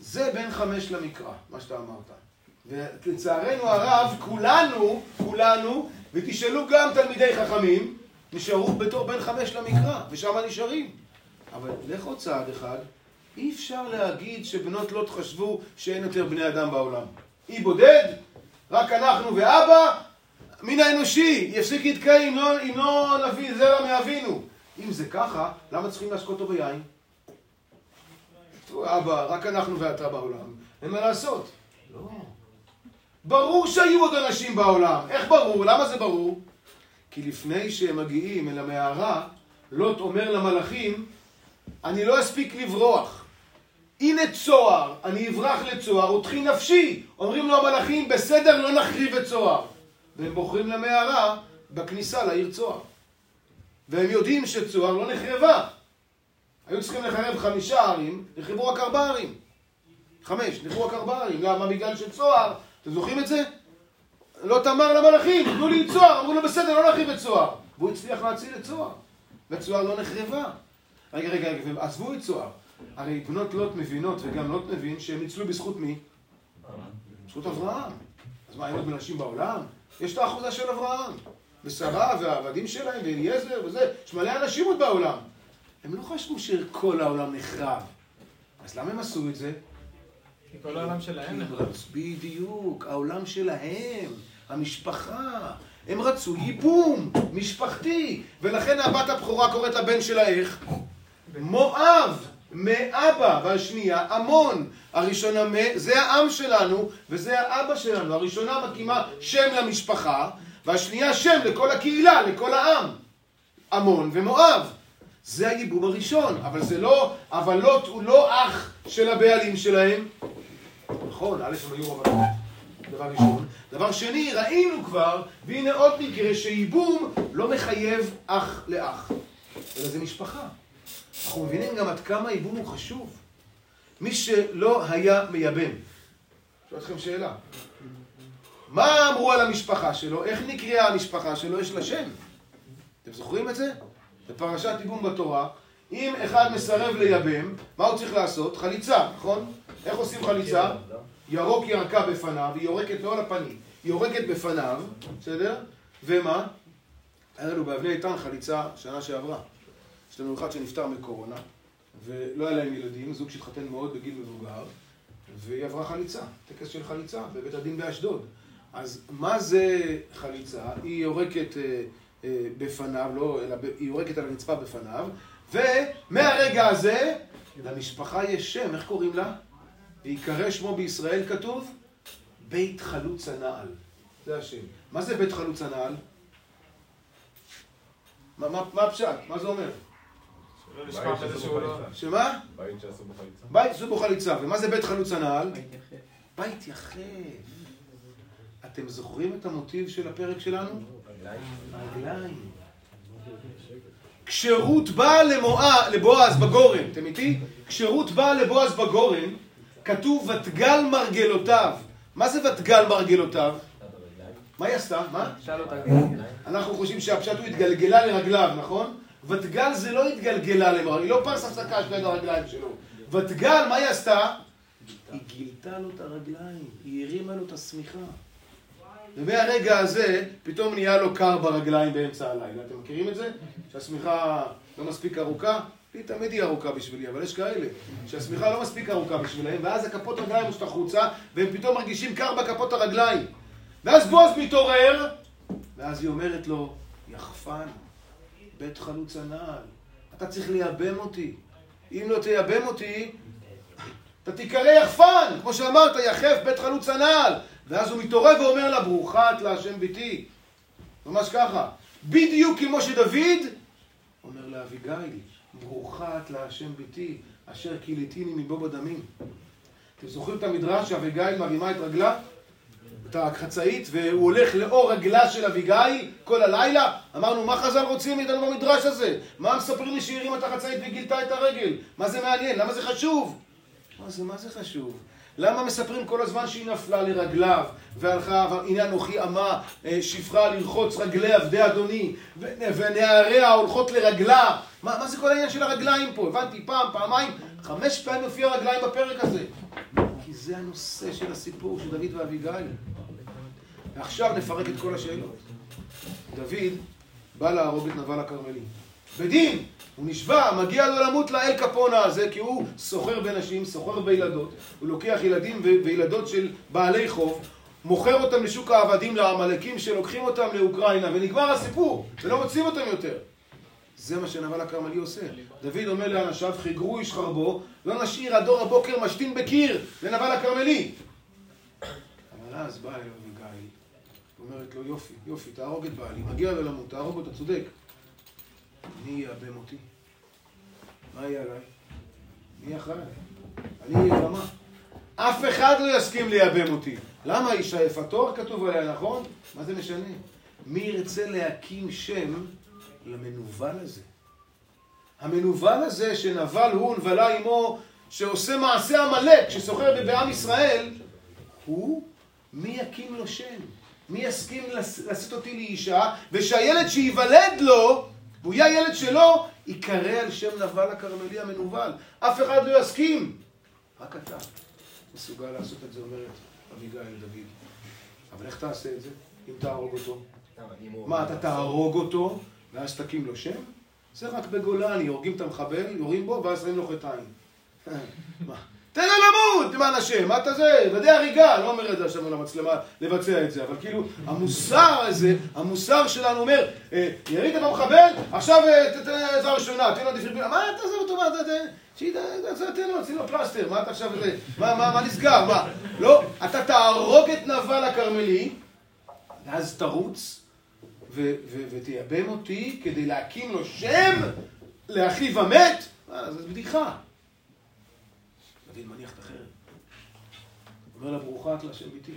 זה בין חמש למקרא, מה שאתה אמרת. ולצערנו הרב, כולנו, כולנו, ותשאלו גם תלמידי חכמים, נשארו בתור בין חמש למקרא, ושם נשארים. אבל לך עוד צעד אחד, אי אפשר להגיד שבנות לוט חשבו שאין יותר בני אדם בעולם. אי בודד, רק אנחנו ואבא, מין האנושי, יפסיק להתקיים אם לא, אם לא נביא זרע מאבינו. אם זה ככה, למה צריכים להשקות אותו ביין? אבא, רק אנחנו ואתה בעולם, אין מה לעשות. לא. ברור שהיו עוד אנשים בעולם. איך ברור? למה זה ברור? כי לפני שהם מגיעים אל המערה, לוט אומר למלאכים, אני לא אספיק לברוח. הנה צוהר, אני אברח לצוהר, ותחי נפשי. אומרים לו המלאכים, בסדר, לא נחריב את צוהר. והם בוחרים למערה בכניסה לעיר צוהר. והם יודעים שצוהר לא נחרבה. היו צריכים לחרב חמישה ערים, נחרבו רק ארבע ערים. חמש, נחרבו רק ארבע ערים. למה? בגלל שצוהר, אתם זוכרים את זה? לא תמר למלאכים, תנו לי צוהר, אמרו לו בסדר, לא נחריב את צוהר. והוא הצליח להציל את צוהר, וצוהר לא נחרבה. רגע, רגע, רגע, עזבו את צוהר. הרי בנות לוט מבינות, וגם לוט מבין, שהם ניצלו בזכות מי? בזכות אברהם. אז מה, אין עוד מנשים בעולם? יש את האחוזה של אברהם. ושרה והעבדים שלהם, ואליעזר וזה, יש מלא אנשים עוד בעולם. הם לא חשבו שכל העולם נחרב. אז למה הם עשו את זה? כי כל העולם שלהם נחרב. בדיוק, העולם שלהם, המשפחה. הם רצו ייבום משפחתי, ולכן הבת הבכורה קוראת לבן שלה איך? מואב, מאבא, והשנייה עמון. הראשונה מ... זה העם שלנו, וזה האבא שלנו. הראשונה מקימה שם למשפחה, והשנייה שם לכל הקהילה, לכל העם. עמון ומואב. זה הייבום הראשון, אבל זה לא, אבל לוט הוא לא אח של הבעלים שלהם. נכון, א' הם היו רבנות, דבר ראשון. דבר שני, ראינו כבר, והנה עוד מקרה שייבום לא מחייב אח לאח, אלא זה משפחה. אנחנו מבינים גם עד כמה ייבום הוא חשוב. מי שלא היה מייבם, שואל אתכם שאלה. מה אמרו על המשפחה שלו? איך נקראה המשפחה שלו? יש לה שם. אתם זוכרים את זה? בפרשת ייבום בתורה, אם אחד מסרב לייבם, מה הוא צריך לעשות? חליצה, נכון? איך עושים חליצה? ירוק ירקה בפניו, היא יורקת לא על הפנים, היא יורקת בפניו, בסדר? ומה? היה לנו באבני איתן חליצה שנה שעברה. יש לנו אחד שנפטר מקורונה, ולא היה להם ילדים, זוג שהתחתן מאוד בגיל מבוגר, והיא עברה חליצה, טקס של חליצה בבית הדין באשדוד. אז מה זה חליצה? היא יורקת אה, אה, בפניו, לא, אלא ב- היא יורקת על הרצפה בפניו, ומהרגע הזה למשפחה יש שם, איך קוראים לה? ויקרא שמו בישראל כתוב? בית חלוץ הנעל. זה השם. מה זה בית חלוץ הנעל? מה, מה, מה הפשט? מה זה אומר? לא לשכוח את זה שהוא לא... שמה? בית שעשו בחליצה. בית זו בו חליצה. ומה זה בית חלוץ הנעל? בית יחף. אתם זוכרים את המוטיב של הפרק שלנו? רגליים. כשרות באה לבועז בגורן, אתם איתי? כשרות באה לבועז בגורן, כתוב ותגל מרגלותיו. מה זה ותגל מרגלותיו? מה היא עשתה? מה? אנחנו חושבים שהפשט הוא התגלגלה לרגליו, נכון? ותגל זה לא התגלגלה למרגליו, היא לא פרס הפסקה של הרגליים שלו. ותגל, מה היא עשתה? היא גילתה לו את הרגליים, היא הרימה לו את השמיכה. ומהרגע הזה, פתאום נהיה לו קר ברגליים באמצע הלילה. אתם מכירים את זה? שהשמיכה לא מספיק ארוכה? היא תמיד היא ארוכה בשבילי, אבל יש כאלה שהשמיכה לא מספיק ארוכה בשבילהם, ואז הכפות רגליים יוצאות החוצה, והם פתאום מרגישים קר בכפות הרגליים. ואז בועז מתעורר, ואז היא אומרת לו, יחפן, בית חלוץ הנעל, אתה צריך לייבם אותי. אם לא תייבם אותי, אתה תיקרא יחפן, כמו שאמרת, יחף בית חלוץ הנעל. ואז הוא מתעורר ואומר לה, ברוכה את להשם ביתי. ממש ככה. בדיוק כמו שדוד אומר לאביגיל, ברוכה את להשם ביתי, אשר קהיליתיני מבוא בדמים. אתם זוכרים את המדרש שאביגיל מרימה את רגלה? את החצאית, והוא הולך לאור רגלה של אביגיל כל הלילה? אמרנו, מה חז"ל רוצים מאיתנו במדרש הזה? מה מספרים לי שהיא הרימה את החצאית וגילתה את הרגל? מה זה מעניין? למה זה חשוב? מה זה, מה זה חשוב? למה מספרים כל הזמן שהיא נפלה לרגליו והלכה, הנה אנוכי אמה אה, שפחה לרחוץ רגלי עבדי אדוני ונעריה הולכות לרגלה מה, מה זה כל העניין של הרגליים פה? הבנתי פעם, פעמיים, חמש פעמים מופיע רגליים בפרק הזה כי זה הנושא של הסיפור של דוד ואביגיל. ועכשיו נפרק את כל השאלות. דוד בא להרוג את נבל הכרמלי. בדין, הוא נשבע, מגיע לו למות לאל קפונה הזה, כי הוא סוחר בנשים, סוחר בילדות, הוא לוקח ילדים וילדות של בעלי חוב, מוכר אותם לשוק העבדים לעמלקים שלוקחים אותם לאוקראינה, ונגמר הסיפור, ולא מוצאים אותם יותר. זה מה שנבל הכרמלי עושה. דוד אומר לאנשיו, חיגרו איש חרבו, לא נשאיר עד דור הבוקר משתין בקיר לנבל הכרמלי. אבל אז באה אליו ואומרת לו, יופי, יופי, תהרוג את בעלי, מגיע לו למות, תהרוג אותו, צודק. מי יאבם אותי? מה יהיה עליי? מי אחראי? אני אהיה במה. אף אחד לא יסכים לייבם אותי. למה אישה יפה תואר כתוב עליה, נכון? מה זה משנה? מי ירצה להקים שם למנוול הזה? המנוול הזה שנבל הוא נבלה עמו, שעושה מעשה עמלק, שסוחר בעם ישראל, הוא, מי יקים לו שם? מי יסכים לשאת אותי לאישה, ושהילד שייוולד לו, והוא יהיה הילד שלו, ייקרא על שם נבל הכרמלי המנוול. אף אחד לא יסכים. רק אתה מסוגל לעשות את זה, אומרת אביגיל דוד. אבל איך תעשה את זה, אם תהרוג אותו? מה, אתה תהרוג אותו, ואז תקים לו שם? זה רק בגולני, הורגים את המחבל, יורים בו, ואז שמים לו חטאים. <laughs> מה? תן לו למות, למען השם, מה אתה זה? ודאי הריגה, לא אומר את זה עכשיו למצלמה לבצע את זה, אבל כאילו, המוסר הזה, המוסר שלנו אומר, אה, ירית במחבל, עכשיו אה, תתן עזרה ראשונה, תן לו דיפרבילה, מה אתה עזוב אותו, מה אתה, תן לו, שים לו פלסטר, מה אתה עכשיו, מה נסגר, מה? לא, אתה תהרוג את נבל הכרמלי, ואז תרוץ, ותייבם אותי כדי להקים לו שם לאחיו המת, זה בדיחה. דוד מניח את החרב. אומר לה, ברוכה את להשם ביתי.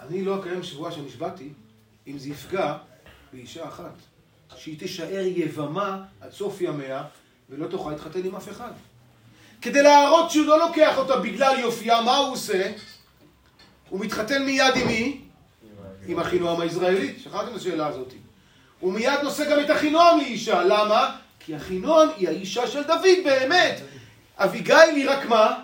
אני לא אקיים שבועה שנשבעתי אם זה יפגע באישה אחת. שהיא תישאר יבמה עד סוף ימיה ולא תוכל להתחתן עם אף אחד. כדי להראות שהוא לא לוקח אותה בגלל יופייה, מה הוא עושה? הוא מתחתן מיד עם מי? עם אחינועם הישראלית. שכחתם את השאלה הזאת. הוא מיד נושא גם את אחינועם לאישה. למה? כי אחינועם היא האישה של דוד באמת. אביגיל היא רק מה?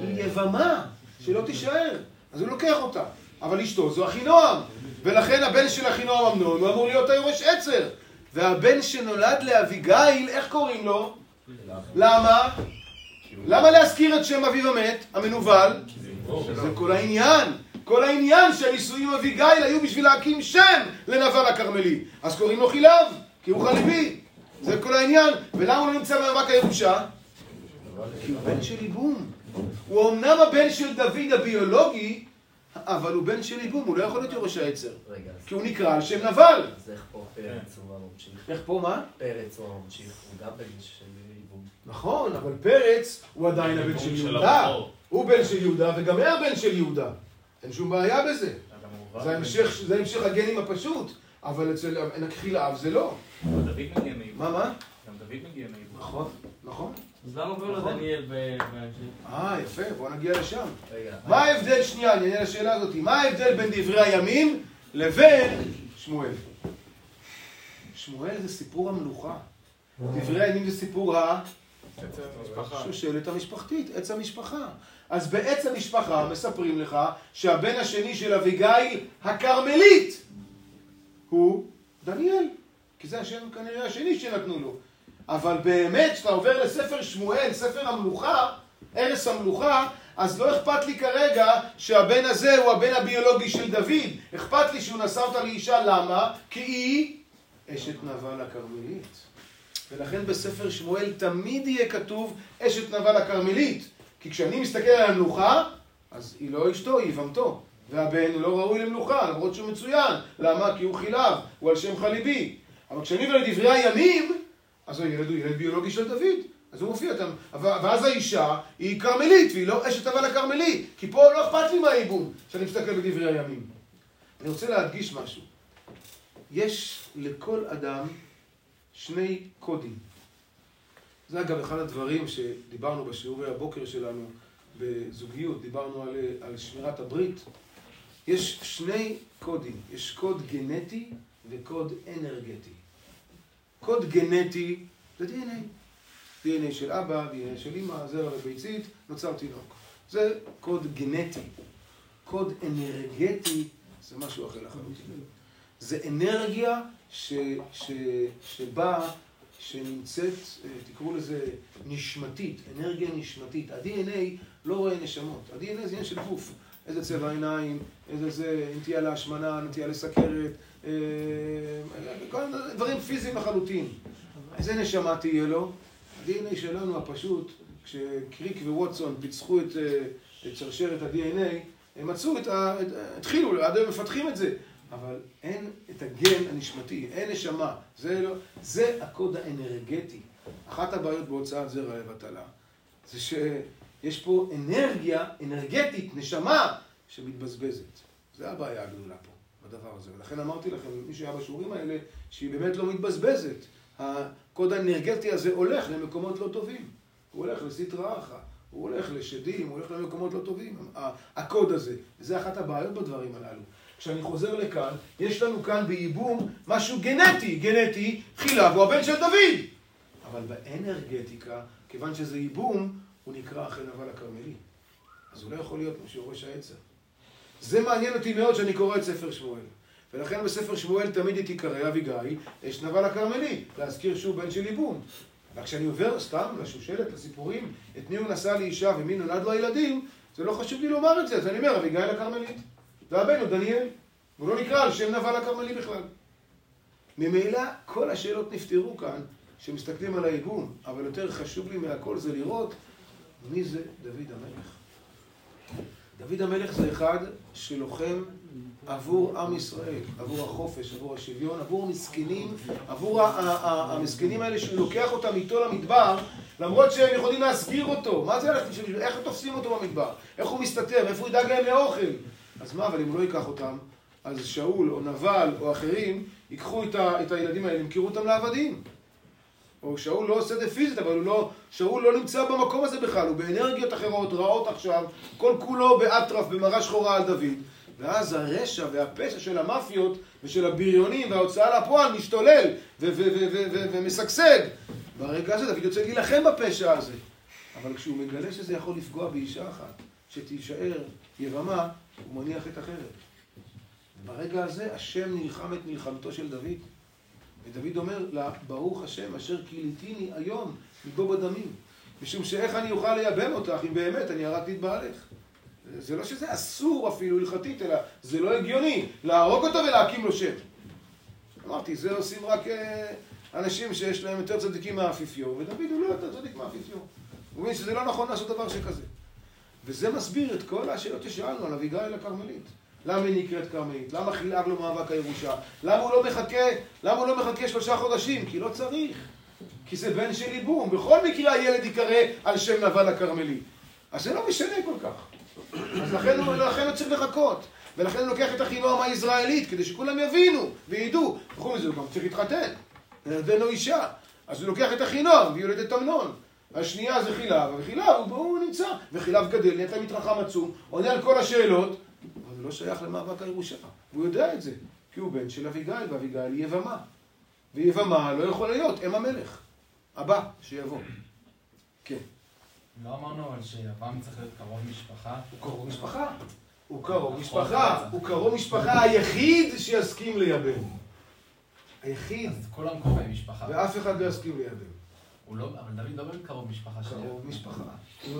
היא יבמה, שלא תישאר. אז הוא לוקח אותה. אבל אשתו זו אחינועם. ולכן הבן של אחינועם אמנון הוא אמור להיות היורש עצר. והבן שנולד לאביגיל, איך קוראים לו? למה? למה להזכיר את שם אביו המת, המנוול? זה כל העניין. כל העניין שהנישואים עם אביגיל היו בשביל להקים שם לנבל הכרמלי. אז קוראים לו חילב, כי הוא חליבי. זה כל העניין. ולמה הוא לא נמצא במאבק הירושה? כי הוא בן של ייבום. הוא אמנם הבן של דוד הביולוגי, אבל הוא בן של ייבום, הוא לא יכול להיות יורש העצר. כי הוא נקרא על שם נבל. אז איך פה פרץ הוא הממשיך? איך פה מה? פרץ הוא הממשיך, הוא גם בן של ייבום. נכון, אבל פרץ הוא עדיין הבן של יהודה. הוא בן של יהודה וגם היה בן של יהודה. אין שום בעיה בזה. זה המשך הגנים הפשוט, אבל אצל נקחיל האב זה לא. דוד מגיע מייבום. מה, מה? גם דוד מגיע מייבום. נכון, נכון. אז למה קוראים לו נכון. דניאל? אה, יפה, בוא נגיע לשם. מה ההבדל, שנייה, אני אענה לשאלה הזאת, מה ההבדל בין דברי הימים לבין שמואל? שמואל זה סיפור המלוכה. דברי הימים זה סיפור השושלת המשפחתית, עץ המשפחה. אז בעץ המשפחה מספרים לך שהבן השני של אביגיל, הכרמלית, הוא דניאל. כי זה השם כנראה השני שנתנו לו. אבל באמת, כשאתה עובר לספר שמואל, ספר המלוכה, ערש המלוכה, אז לא אכפת לי כרגע שהבן הזה הוא הבן הביולוגי של דוד. אכפת לי שהוא נשא אותה לאישה, למה? כי היא אשת נבל הכרמלית. ולכן בספר שמואל תמיד יהיה כתוב אשת נבל הכרמלית. כי כשאני מסתכל על המלוכה, אז היא לא אשתו, היא יבמתו. והבן לא ראוי למלוכה, למרות שהוא מצוין. למה? כי הוא חילב, הוא על שם חליבי. אבל כשאני עובר לדברי הימים, אז הילד הוא ילד ביולוגי של דוד. אז הוא מופיע אותם. ואז האישה היא כרמלית, והיא לא אשת אבל הכרמלי. כי פה לא אכפת לי מהייבום, כשאני מסתכל בדברי הימים. אני רוצה להדגיש משהו. יש לכל אדם שני קודים. זה אגב אחד הדברים שדיברנו בשיעורי הבוקר שלנו בזוגיות, דיברנו על, על שמירת הברית. יש שני קודים, יש קוד גנטי וקוד אנרגטי. קוד גנטי זה DNA. DNA של אבא, DNA של אמא, זרע וביצית, נוצר תינוק. זה קוד גנטי. קוד אנרגטי זה משהו אחר לחלוטין. זה אנרגיה ש, ש, שבאה, שנמצאת, אה, תקראו לזה נשמתית, אנרגיה נשמתית. ה-DNA לא רואה נשמות, ה-DNA זה עניין של גוף. איזה צבע עיניים, איזה זה, נטייה להשמנה, נטייה לסכרת, כל מיני דברים פיזיים לחלוטין. איזה נשמה תהיה לו? ה-DNA שלנו הפשוט, כשקריק וווטסון פיצחו את, אה, את שרשרת ה-DNA, הם מצאו את ה... התחילו, עד היום מפתחים את זה, אבל אין את הגן הנשמתי, אין נשמה, זה לא... זה הקוד האנרגטי. אחת הבעיות בהוצאת זרע לבטלה, זה שיש פה אנרגיה, אנרגטית, נשמה, שמתבזבזת. זה הבעיה הגדולה פה, בדבר הזה. ולכן אמרתי לכם, מי שהיה בשיעורים האלה, שהיא באמת לא מתבזבזת. הקוד האנרגטי הזה הולך למקומות לא טובים. הוא הולך לסטרא אחרא, הוא הולך לשדים, הוא הולך למקומות לא טובים. הקוד הזה. וזה אחת הבעיות בדברים הללו. כשאני חוזר לכאן, יש לנו כאן בייבום משהו גנטי. גנטי, חילה הוא הבן של דוד. אבל באנרגטיקה, כיוון שזה ייבום, הוא נקרא אחרי נבל הכרמלי. אז הוא לא יכול להיות משורש העצר. זה מעניין אותי מאוד שאני קורא את ספר שמואל. ולכן בספר שמואל תמיד תיקרא אביגיל, אש נבל הכרמלי, להזכיר שהוא בן של ייבום. רק כשאני עובר סתם לשושלת, לסיפורים, את מי הוא נשא לאישה ומי נולד לו ילדים, זה לא חשוב לי לומר את זה, אז אני אומר אביגיל הכרמלית. והבן הוא דניאל. הוא לא נקרא על שם נבל הכרמלי בכלל. ממילא כל השאלות נפתרו כאן, שמסתכלים על הייבום, אבל יותר חשוב לי מהכל זה לראות מי זה דוד המלך. דוד המלך זה אחד שלוחם עבור עם ישראל, עבור החופש, עבור השוויון, עבור המסכנים, עבור המסכנים האלה שהוא לוקח אותם איתו למדבר, למרות שהם יכולים להסגיר אותו. מה זה הלכת בשביל... איך תופסים אותו במדבר? איך הוא מסתתר? איפה הוא ידאג להם לאוכל? אז מה, אבל אם הוא לא ייקח אותם, אז שאול או נבל או אחרים ייקחו את, ה, את הילדים האלה, ימכרו אותם לעבדים. או שאול לא עושה את זה פיזית, אבל הוא לא, שאול לא נמצא במקום הזה בכלל, הוא באנרגיות אחרות, רעות עכשיו, כל כולו באטרף, במראה שחורה על דוד. ואז הרשע והפשע של המאפיות ושל הבריונים וההוצאה לפועל משתולל ומשגשג. ברגע הזה דוד יוצא להילחם בפשע הזה. אבל כשהוא מגלה שזה יכול לפגוע באישה אחת, שתישאר יבמה, הוא מניח את החרב. ברגע הזה השם נלחם את מלחמתו של דוד. ודוד אומר לה, ברוך השם אשר כיליתיני היום מבוא בדמים. משום שאיך אני אוכל לייבם אותך אם באמת אני הרגתי את בעלך. זה לא שזה אסור אפילו הלכתית, אלא זה לא הגיוני להרוג אותו ולהקים לו שם. אמרתי, זה עושים רק אה, אנשים שיש להם יותר צדיקים מהאפיפיור, ודוד הוא לא יותר צדיק מהאפיפיור. הוא מבין שזה לא נכון לעשות דבר שכזה. וזה מסביר את כל השאלות ששאלנו על אביגיל הכרמלית. למה היא נקראת כרמלית? למה חילק לו מאבק הירושה? למה הוא לא מחכה, למה הוא לא מחכה שלושה חודשים? כי לא צריך. כי זה בן של ייבום. בכל מקרה הילד ייקרא על שם נבל הכרמלי. אז זה לא משנה כל כך. אז לכן הוא, לכן הוא צריך לחכות. ולכן הוא לוקח את אחינועם הישראלית, כדי שכולם יבינו וידעו. וחוץ מזה הוא גם צריך להתחתן. לידינו אישה. אז הוא לוקח את אחינועם ויולד את אמנון. השנייה זה חילב, וחילב הוא, הוא נמצא. וחילב גדל, נהיית מתרחם עצום, עונה על כל השאלות, לא שייך למאבק הירושה. והוא יודע את זה, כי הוא בן של אביגיל, ואביגיל היא יבמה. ויבמה לא יכול להיות אם המלך. הבא, שיבוא. כן. לא אמרנו אבל שיבם צריך להיות קרוב משפחה. הוא קרוב משפחה. הוא קרוב משפחה. הוא קרוב משפחה היחיד שיסכים לייבם. היחיד. אז כולם קרובי משפחה. ואף אחד לא יסכים לייבם. הוא לא, אבל דוד לא באמת קרוב משפחה שלי. קרוב משפחה.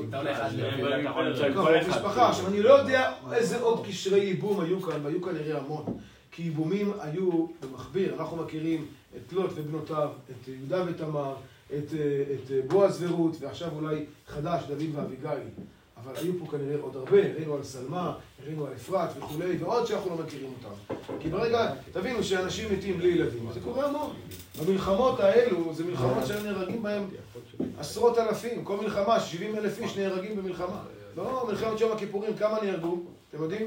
אתה הולך עד למצוא קרוב משפחה. עכשיו, אני לא יודע איזה עוד קשרי ייבום היו כאן, והיו כנראה המון. כי ייבומים היו במכביר. אנחנו מכירים את לוט ובנותיו, את יהודה ותמר, את, אה, את אה, בועז ורות, ועכשיו אולי חדש, דוד ואביגיל. אבל היו פה כנראה עוד הרבה, ראינו על סלמה, ראינו על אפרת וכולי, ועוד שאנחנו לא מכירים אותם. כי ברגע, תבינו שאנשים מתים בלי ילדים, זה קורה המון. במלחמות האלו, זה מלחמות שהיו נהרגים בהם עשרות אלפים, כל מלחמה, 70 אלף איש נהרגים במלחמה. לא, מלחמת יום הכיפורים, כמה נהרגו? אתם יודעים?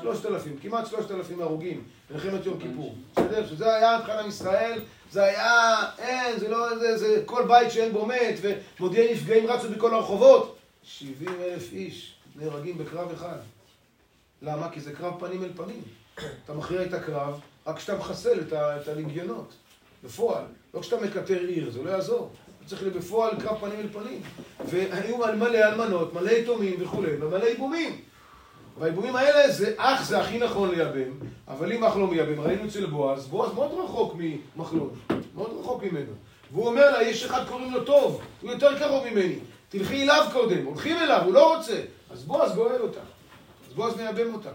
שלושת אלפים, כמעט שלושת אלפים הרוגים במלחמת יום כיפור. בסדר? שזה היה מבחינת עם ישראל, זה היה, אין, זה לא, זה, זה כל בית שאין בו מת, ומודיעי נפגעים רצו בכל הרחובות. 70 אלף איש נהרגים בקרב אחד. למה? כי זה קרב פנים אל פנים. אתה מכריע את הקרב רק כשאתה מחסל את, ה, את הלגיונות, בפועל. לא כשאתה מקטר עיר, זה לא יעזור. צריך להיות בפועל קרב פנים אל פנים. והיו מלא אלמנות, מלא יתומים וכולי, ומלא ייבומים. והייבומים האלה, זה אח זה הכי נכון לייבם, אבל אם אח לא מייבם, ראינו אצל בועז, בועז מאוד רחוק ממחלון, מאוד רחוק ממנו. והוא אומר לה, יש אחד קוראים לו טוב, הוא יותר קרוב ממני, תלכי אליו קודם, הולכים אליו, הוא לא רוצה. אז בועז גואל אותה, אז בועז מייבם אותה.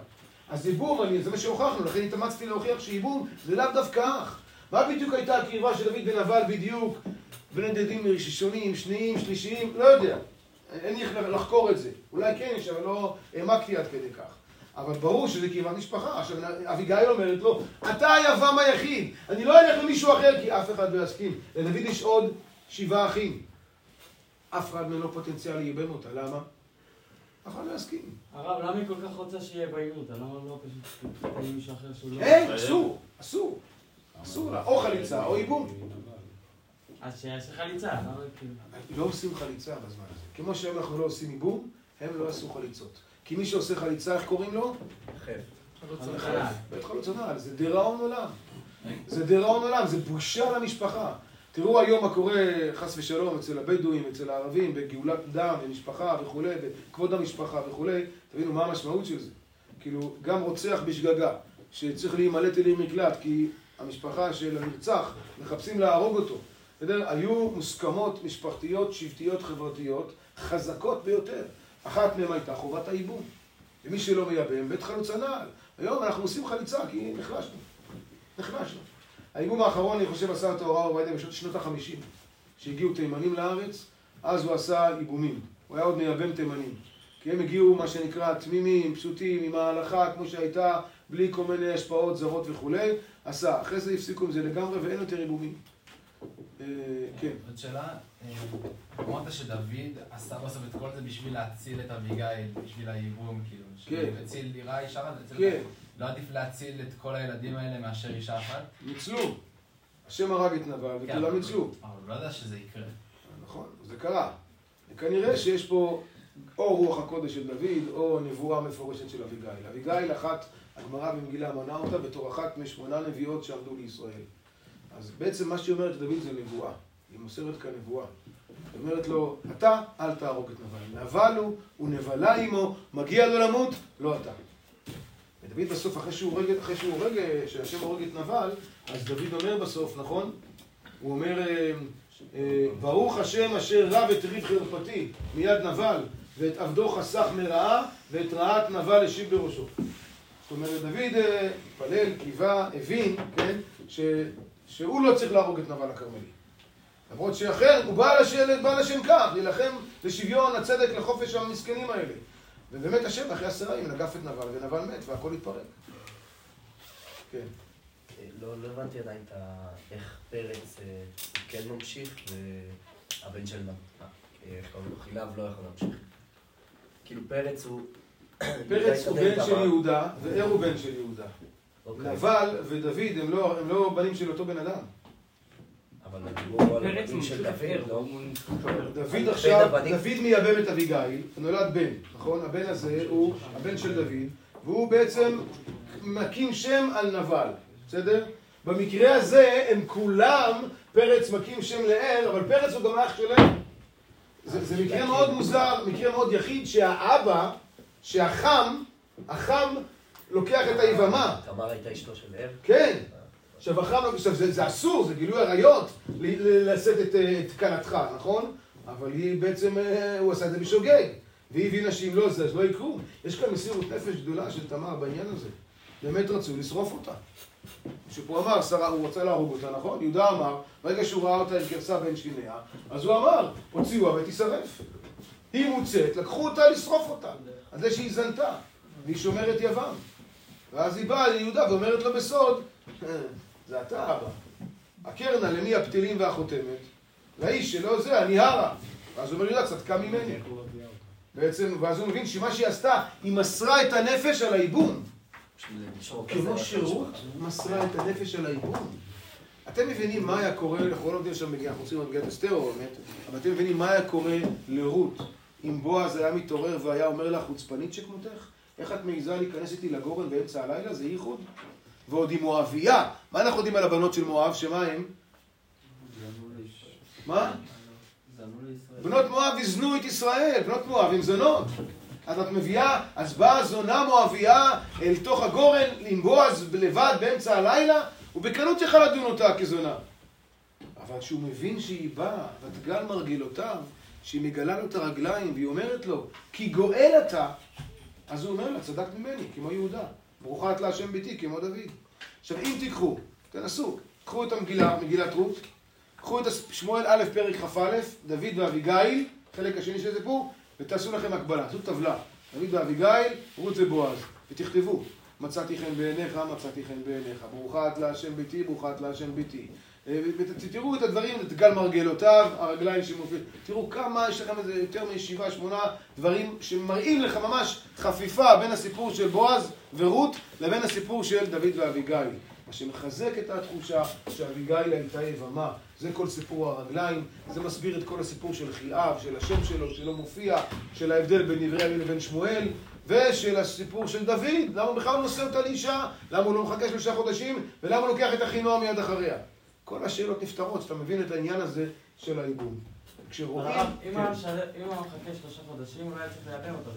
אז ייבום, אני, זה מה שהוכחנו, לכן התאמצתי להוכיח שייבום זה לאו דווקא אח. מה בדיוק הייתה הקרבה של דוד בן נבל בדיוק? בין ראשונים, שניים, שלישיים, לא יודע. אין לי איך לחקור את זה. אולי כן יש, אבל לא העמקתי עד כדי כך. אבל ברור שזה קרבת משפחה. עכשיו, אביגיל אומרת לו, אתה היבם היחיד, אני לא אלך למישהו אחר, כי אף אחד לא יסכים. לדוד יש עוד שבעה אחים. אף אחד מהם לא פוטנציאל לייבם אותה, למה? אף אחד לא יסכים. הרב, למה היא כל כך רוצה שיהיה בעימות? למה לא פשוט עם מישהו אחר שהוא לא... אין, אסור, אסור. אסור לה, או חליצה או ייבום. אז שיעשה חליצה, למה כאילו... לא עושים חליצה בזמן הזה. כמו שהיום אנחנו לא עושים ייבום, הם לא עשו חליצות. כי מי שעושה חליצה, איך קוראים לו? חף. בית חלוץ הנעל. זה דיראון עולם. זה דיראון עולם, זה בושה למשפחה. תראו היום מה קורה, חס ושלום, אצל הבדואים, אצל הערבים, בגאולת דם, במשפחה וכולי, בכבוד המשפחה וכולי. תבינו מה המשמעות של זה. כאילו, גם רוצח בשגגה, שצריך להימלט אלי מקלט, כי המשפחה של הנרצח, מחפשים להרוג אותו. בסדר? היו מוסכמות משפחתיות, שבטיות, חברתיות, חזקות ביותר. אחת מהן הייתה חובת הייבום. ומי שלא מייבם, בית חלוץ הנעל. היום אנחנו עושים חליצה כי נחלשנו. נחלשנו. הייבום האחרון, אני חושב, עשה אותו הוראה עובדיה בשנות שנות החמישים. שהגיעו תימנים לארץ, אז הוא עשה ייבומים. הוא היה עוד מייבם תימנים. כי הם הגיעו, מה שנקרא, תמימים, פשוטים, עם ההלכה כמו שהייתה, בלי כל מיני השפעות זרות וכולי. עשה. אחרי זה הפסיקו עם זה לגמרי ואין יותר ייבומים. אה, כן. עוד שאלה, אה, אמרת שדוד עשה בסוף את כל זה בשביל להציל את אביגיל, בשביל הייבום, כאילו, כן. הציל דירה אישה, הציל כן. לא עדיף להציל את כל הילדים האלה מאשר אישה אחת? ניצלו. השם הרג את נבל כן, וכולם אבל- ניצלו. אבל הוא לא יודע שזה יקרה. נכון, זה קרה. וכנראה שיש פה או רוח הקודש של דוד, או נבואה מפורשת של אביגיל. אביגיל אחת, הגמרא במגילה מנה אותה בתור אחת משמונה נביאות שעמדו לישראל. אז בעצם מה שהיא אומרת לדוד זה נבואה. היא מוסרת כאן נבואה. היא אומרת לו, אתה אל תהרוג את נבל. נבל הוא, הוא נבלה עמו, מגיע לו למות, לא אתה. ודוד בסוף, אחרי שהוא הורג, אחרי שהוא הורג, שהשם הורג את נבל, אז דוד אומר בסוף, נכון? הוא אומר, אה, ברוך השם אשר רב את ריב חרפתי מיד נבל, ואת עבדו חסך מרעה, ואת רעת נבל השיב בראשו. זאת אומרת, דוד אה, התפלל, קיווה, הבין, כן, שהוא לא צריך להרוג את נבל הכרמלי. למרות שאחר, הוא בא לשם, בא לשם כך, להילחם לשוויון, הצדק, לחופש המסכנים האלה. ובאמת השם אחרי עשרה ימים נגף את נבל, ונבל מת, והכל התפרק. כן. אה, לא לא הבנתי עדיין את ה... איך פרץ אה, כן ממשיך, והבן של. אה, איך קוראים לו? חילב לא יכול להמשיך. כאילו פרץ הוא... <clears throat> פרץ הוא בן של יהודה, וער הוא בן של יהודה. אוקיי. נבל ודוד הם לא, הם לא בנים של אותו בן אדם. אבל הוא על הבנים של דוד, לא? דוד עכשיו. דוד מייבם את אביגיל, נולד בן, נכון? הבן הזה הוא הבן של דוד, והוא בעצם מקים שם על נבל, בסדר? במקרה הזה הם כולם, פרץ מקים שם לער, אבל פרץ הוא גם אח של ער. זה, זה מקרה מאוד מוזר, מקרה מאוד יחיד, שהאבא, שהחם, החם לוקח את היבמה. תמר הייתה אשתו של ער? כן. עכשיו, זה, אסור, זה גילוי עריות, לשאת את, אה, את כלתך, נכון? אבל היא בעצם, אה, הוא עשה את זה בשוגג. והיא הבינה שאם לא זה, אז לא יקרו. יש כאן מסירות נפש גדולה של תמר בעניין הזה. באמת רצו לשרוף אותה. שפה אמר, שרה, הוא רוצה להרוג אותה, נכון? יהודה אמר, ברגע שהוא ראה אותה עם גרסה בין שיניה, אז הוא אמר, הוציאוה ותישרף. היא מוצאת, לקחו אותה לשרוף אותה. על זה שהיא זנתה, והיא שומרת יבם. ואז היא באה ליהודה ואומרת לו בסוד, זה אתה אבא. הקרנה למי הפתילים והחותמת? לאיש שלא זה, אני הרה. ואז הוא אומר יהודה, צדקה ממני. בעצם, ואז הוא מבין שמה שהיא עשתה, היא מסרה את הנפש על הייבום. כמו שירות. מסרה את הנפש על הייבום. אתם מבינים מה היה קורה, אנחנו לא לומדים מגיעה, אנחנו רוצים למגיעת אסתר או באמת, אבל אתם מבינים מה היה קורה לרות אם בועז היה מתעורר והיה אומר לה חוצפנית שכמותך? איך את מעיזה להיכנס איתי לגורן באמצע הלילה? זה ייחוד. ועוד עם מואביה. מה אנחנו יודעים על הבנות של מואב? שמה הם? מה? בנות מואב יזנו את ישראל, בנות מואב עם זונות. אז את מביאה, אז באה זונה מואביה אל תוך הגורן עם בועז לבד באמצע הלילה, ובקלות יכל לדון אותה כזונה. אבל כשהוא מבין שהיא באה, ותגל מרגלותיו, שהיא מגלה לו את הרגליים, והיא אומרת לו, כי גואל אתה, אז הוא אומר לה, צדקת ממני, כמו יהודה. ברוכה את להשם ביתי, כמו דוד. עכשיו, אם תיקחו, תנסו, קחו את המגילה, מגילת רות, קחו את שמואל א' פרק כ"א, דוד ואביגיל, חלק השני של הסיפור, ותעשו לכם הקבלה, עשו טבלה. דוד ואביגיל, רות ובועז, ותכתבו. מצאתי חן בעיניך, מצאתי חן בעיניך. ברוכה את להשם ביתי, ברוכה את להשם ביתי. אה, ותראו את הדברים, את גל מרגלותיו, הרגליים שמופיעים. תראו כמה, יש לכם איזה יותר משבעה, שמונה דברים שמראים לך ממש חפיפה בין הסיפור של בועז ורות לבין הסיפור של דוד ואביגיל. מה שמחזק את התחושה שאביגיל הייתה יבמה. זה כל סיפור הרגליים, זה מסביר את כל הסיפור של חיאב, של השם שלו, שלא מופיע, של ההבדל בין הימים לבין שמואל, ושל הסיפור של דוד, למה הוא בכלל נושא אותה לאישה, למה הוא לא מחכה שלושה חודשים, ולמה הוא לוקח את אחינועם מיד אחריה. כל השאלות נפתרות, שאתה מבין את העניין הזה של הייבום. כשרואים... אם כן. אם היה מחכה שלושה חודשים, אולי היה צריך לייבם אותו.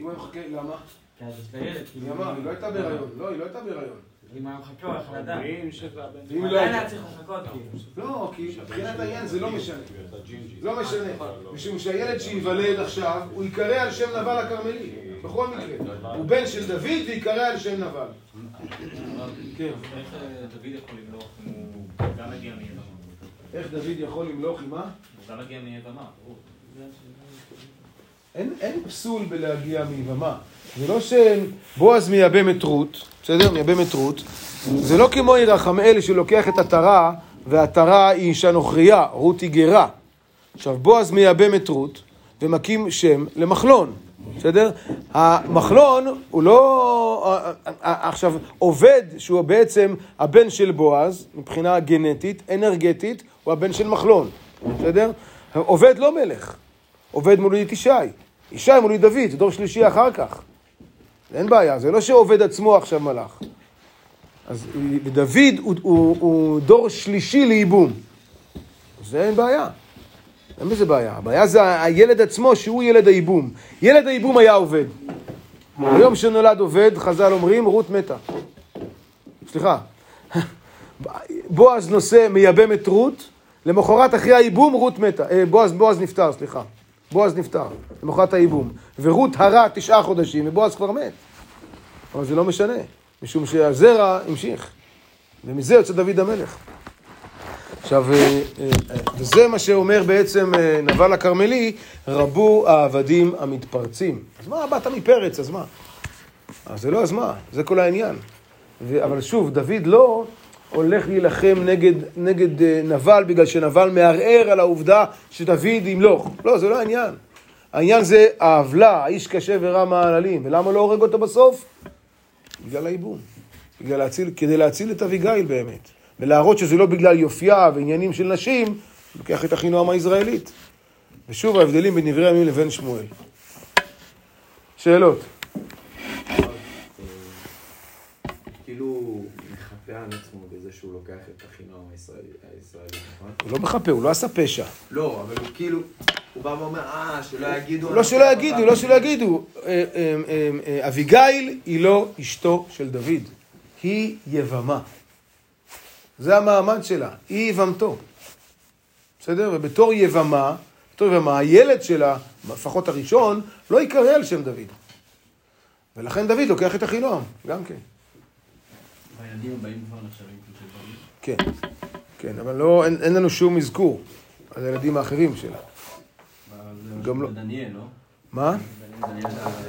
אם הוא מחכה, למה? כי אז יש לה ילד. היא אמרה, היא לא הייתה בהיריון. לא, היא לא הייתה בהיריון. אם היה מחכה, הוא יכול לדעת. הוא לא. היה צריך לחכות, כאילו. לא, כי מבחינת העניין זה לא משנה. לא משנה. משום שהילד שייוולד עכשיו, הוא ייקרא על שם נבל הכרמלי. בכל מקרה. הוא בן של דוד וייקרא על שם נבל. כן. איך אה, דוד יכול למלוך אם הוא גם מגיע מיבמה? איך דוד יכול למלוך עם מה? הוא גם מגיע מיבמה, ברור. אין, אין פסול בלהגיע מיבמה. זה לא שבועז מייבם את רות, בסדר? מייבם את רות. זה לא כמו ירחמאל שלוקח את עטרה, והעטרה היא אישה נוכריה, רות היא גרה. עכשיו, בועז מייבם את רות ומקים שם למחלון, בסדר? המחלון הוא לא... עכשיו, עובד שהוא בעצם הבן של בועז, מבחינה גנטית, אנרגטית, הוא הבן של מחלון, בסדר? עובד לא מלך, עובד מוליד ישי. ישי מוליד דוד, זה דור שלישי אחר כך. אין בעיה, זה לא שעובד עצמו עכשיו מלאך. אז ודוד הוא, הוא, הוא דור שלישי לייבום. זה אין בעיה. אין בזה בעיה. הבעיה זה הילד עצמו שהוא ילד הייבום. ילד הייבום היה עובד. ביום שנולד עובד, חז"ל אומרים, רות מתה. סליחה. <laughs> בועז נושא, מייבם את רות, למחרת אחרי הייבום רות מתה. אה, בועז, בועז נפטר, סליחה. בועז נפטר, למחרת הייבום. ורות הרה תשעה חודשים, ובועז כבר מת. אבל זה לא משנה, משום שהזרע המשיך. ומזה יוצא דוד המלך. עכשיו, אה, אה, וזה מה שאומר בעצם אה, נבל הכרמלי, רבו העבדים המתפרצים. אז מה, באת מפרץ, אז מה? אז זה לא אז מה, זה כל העניין. ו- אבל שוב, דוד לא הולך להילחם נגד, נגד נבל, בגלל שנבל מערער על העובדה שדוד ימלוך. לא, זה לא העניין. העניין זה העוולה, האיש קשה ורע מעללים. ולמה לא הורג אותו בסוף? בגלל הייבום. בגלל להציל, כדי להציל את אביגיל באמת. ולהראות שזה לא בגלל יופייה ועניינים של נשים, הוא לוקח את אחינועם הישראלית. ושוב ההבדלים בין דברי הימים לבין שמואל. שאלות. כאילו הוא מחפה על עצמו בזה שהוא לוקח את אחינועם הישראלי, נכון? הוא לא מחפה, הוא לא עשה פשע. לא, אבל הוא כאילו, הוא בא ואומר, אה, שלא יגידו... לא שלא יגידו, לא שלא יגידו. אביגיל היא לא אשתו של דוד, היא יבמה. זה המעמד שלה, היא יבמתו. בסדר? ובתור יבמה, בתור יבמה, הילד שלה, לפחות הראשון, לא ייקרא על שם דוד. ולכן דוד לוקח את אחינועם, גם כן. והילדים הבאים כבר נחשבים. כן, כן, אבל לא, אין, אין לנו שום אזכור על הילדים האחרים שלה. גם לא. דניאל, לא? מה?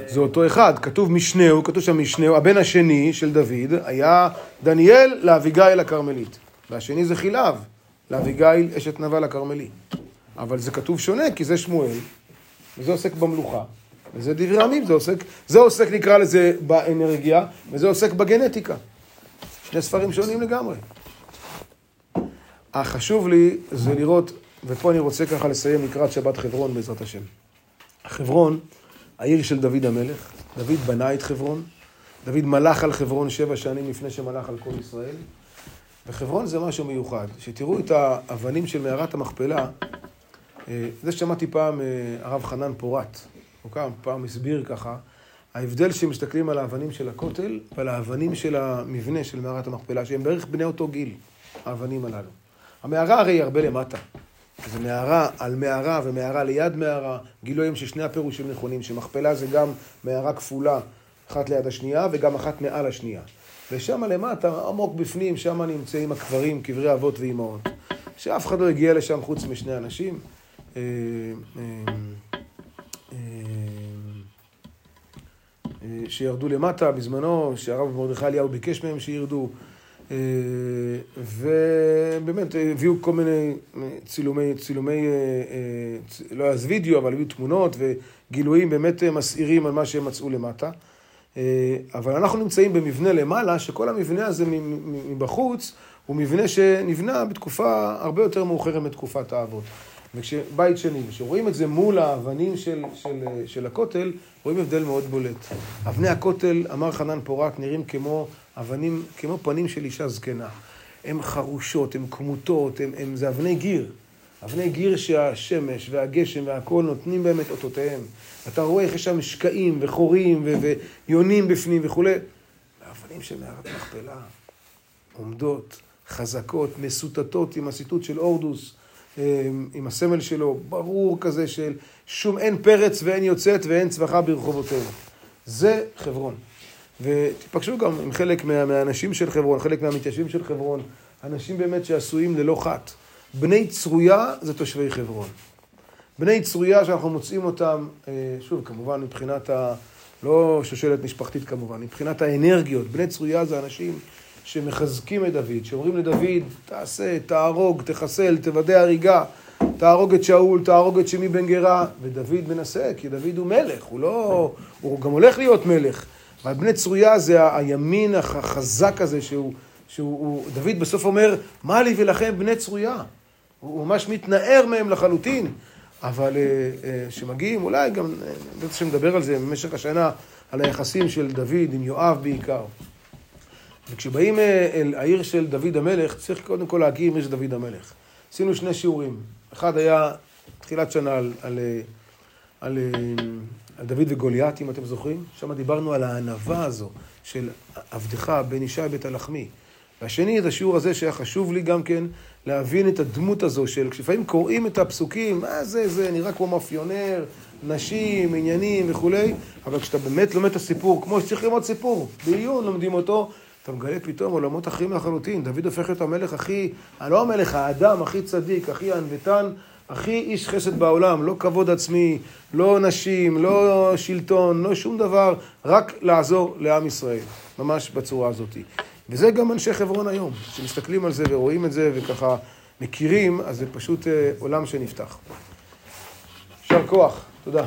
זה... אותו אחד, כתוב משנהו, כתוב שם משנהו, הבן השני של דוד היה דניאל לאביגיל הכרמלית. והשני זה חילב, לאביגיל אשת נבל הכרמלי. אבל זה כתוב שונה, כי זה שמואל, וזה עוסק במלוכה, וזה דברי עמים, זה עוסק, זה עוסק נקרא לזה באנרגיה, וזה עוסק בגנטיקה. שני ספרים שונים לגמרי. החשוב לי זה לראות, ופה אני רוצה ככה לסיים לקראת שבת חברון בעזרת השם. חברון, העיר של דוד המלך, דוד בנה את חברון, דוד מלך על חברון שבע שנים לפני שמלך על כל ישראל, וחברון זה משהו מיוחד. שתראו את האבנים של מערת המכפלה, אה, זה שמעתי פעם אה, הרב חנן פורת, הוא קם, פעם הסביר ככה, ההבדל שמסתכלים על האבנים של הכותל ועל האבנים של המבנה של מערת המכפלה, שהם בערך בני אותו גיל, האבנים הללו. המערה הרי היא הרבה למטה. זה מערה על מערה ומערה ליד מערה, גילויים ששני הפירושים נכונים, שמכפלה זה גם מערה כפולה אחת ליד השנייה וגם אחת מעל השנייה. ושם למטה, עמוק בפנים, שם נמצאים הקברים, קברי אבות ואימהות. שאף אחד לא הגיע לשם חוץ משני אנשים. אה, אה, אה, שירדו למטה בזמנו, שהרב מרדכי אליהו ביקש מהם שירדו. ובאמת הביאו כל מיני צילומי, צילומי, אה, אה, לא אז וידאו, אבל הביאו תמונות וגילויים באמת אה, מסעירים על מה שהם מצאו למטה. אבל אנחנו נמצאים במבנה למעלה, שכל המבנה הזה מבחוץ הוא מבנה שנבנה בתקופה הרבה יותר מאוחרת מתקופת האבות. וכשבית שני, כשרואים את זה מול האבנים של, של, של הכותל, רואים הבדל מאוד בולט. אבני הכותל, אמר חנן פורק, נראים כמו אבנים, כמו פנים של אישה זקנה. הן חרושות, הן כמותות, הן, הן, זה אבני גיר. אבני גיר שהשמש והגשם והכל נותנים בהם את אותותיהם. אתה רואה איך יש שם שקעים וחורים ו- ויונים בפנים וכולי. האבנים של מערת המכפלה עומדות, חזקות, מסוטטות עם הסיטוט של הורדוס, עם הסמל שלו, ברור כזה של שום אין פרץ ואין יוצאת ואין צווחה ברחובותינו. זה חברון. ותיפגשו גם עם חלק מה, מהאנשים של חברון, חלק מהמתיישבים של חברון, אנשים באמת שעשויים ללא חת. בני צרויה זה תושבי חברון. בני צרויה שאנחנו מוצאים אותם, אה, שוב, כמובן מבחינת ה... לא שושלת משפחתית כמובן, מבחינת האנרגיות. בני צרויה זה אנשים שמחזקים את דוד, שאומרים לדוד, תעשה, תהרוג, תחסל, תוודא הריגה, תהרוג את שאול, תהרוג את שמי בן גרה, ודוד מנסה, כי דוד הוא מלך, הוא לא... הוא גם הולך להיות מלך. אבל בני צרויה זה הימין הח- החזק הזה, שהוא... שהוא הוא, דוד בסוף אומר, מה לי ולכם בני צרויה? הוא ממש מתנער מהם לחלוטין. אבל כשמגיעים, אולי גם, אה, בטח שנדבר על זה במשך השנה, על היחסים של דוד עם יואב בעיקר. וכשבאים אה, אל העיר של דוד המלך, צריך קודם כל להכיר מי זה דוד המלך. עשינו שני שיעורים. אחד היה תחילת שנה על, על, אה, על, אה, על דוד וגוליית, אם אתם זוכרים. שם דיברנו על הענווה הזו של עבדך בן ישי בית הלחמי. והשני, את השיעור הזה שהיה חשוב לי גם כן להבין את הדמות הזו של, כשלפעמים קוראים את הפסוקים, מה זה, זה נראה כמו מאפיונר, נשים, עניינים וכולי, אבל כשאתה באמת לומד את הסיפור, כמו שצריך ללמוד סיפור, בעיון לומדים אותו, אתה מגלה פתאום עולמות אחרים לחלוטין. דוד הופך להיות המלך הכי, לא המלך, האדם הכי צדיק, הכי ענוותן, הכי איש חסד בעולם, לא כבוד עצמי, לא נשים, לא שלטון, לא שום דבר, רק לעזור לעם ישראל, ממש בצורה הזאת. וזה גם אנשי חברון היום, שמסתכלים על זה ורואים את זה וככה מכירים, אז זה פשוט אה, עולם שנפתח. יישר כוח, תודה.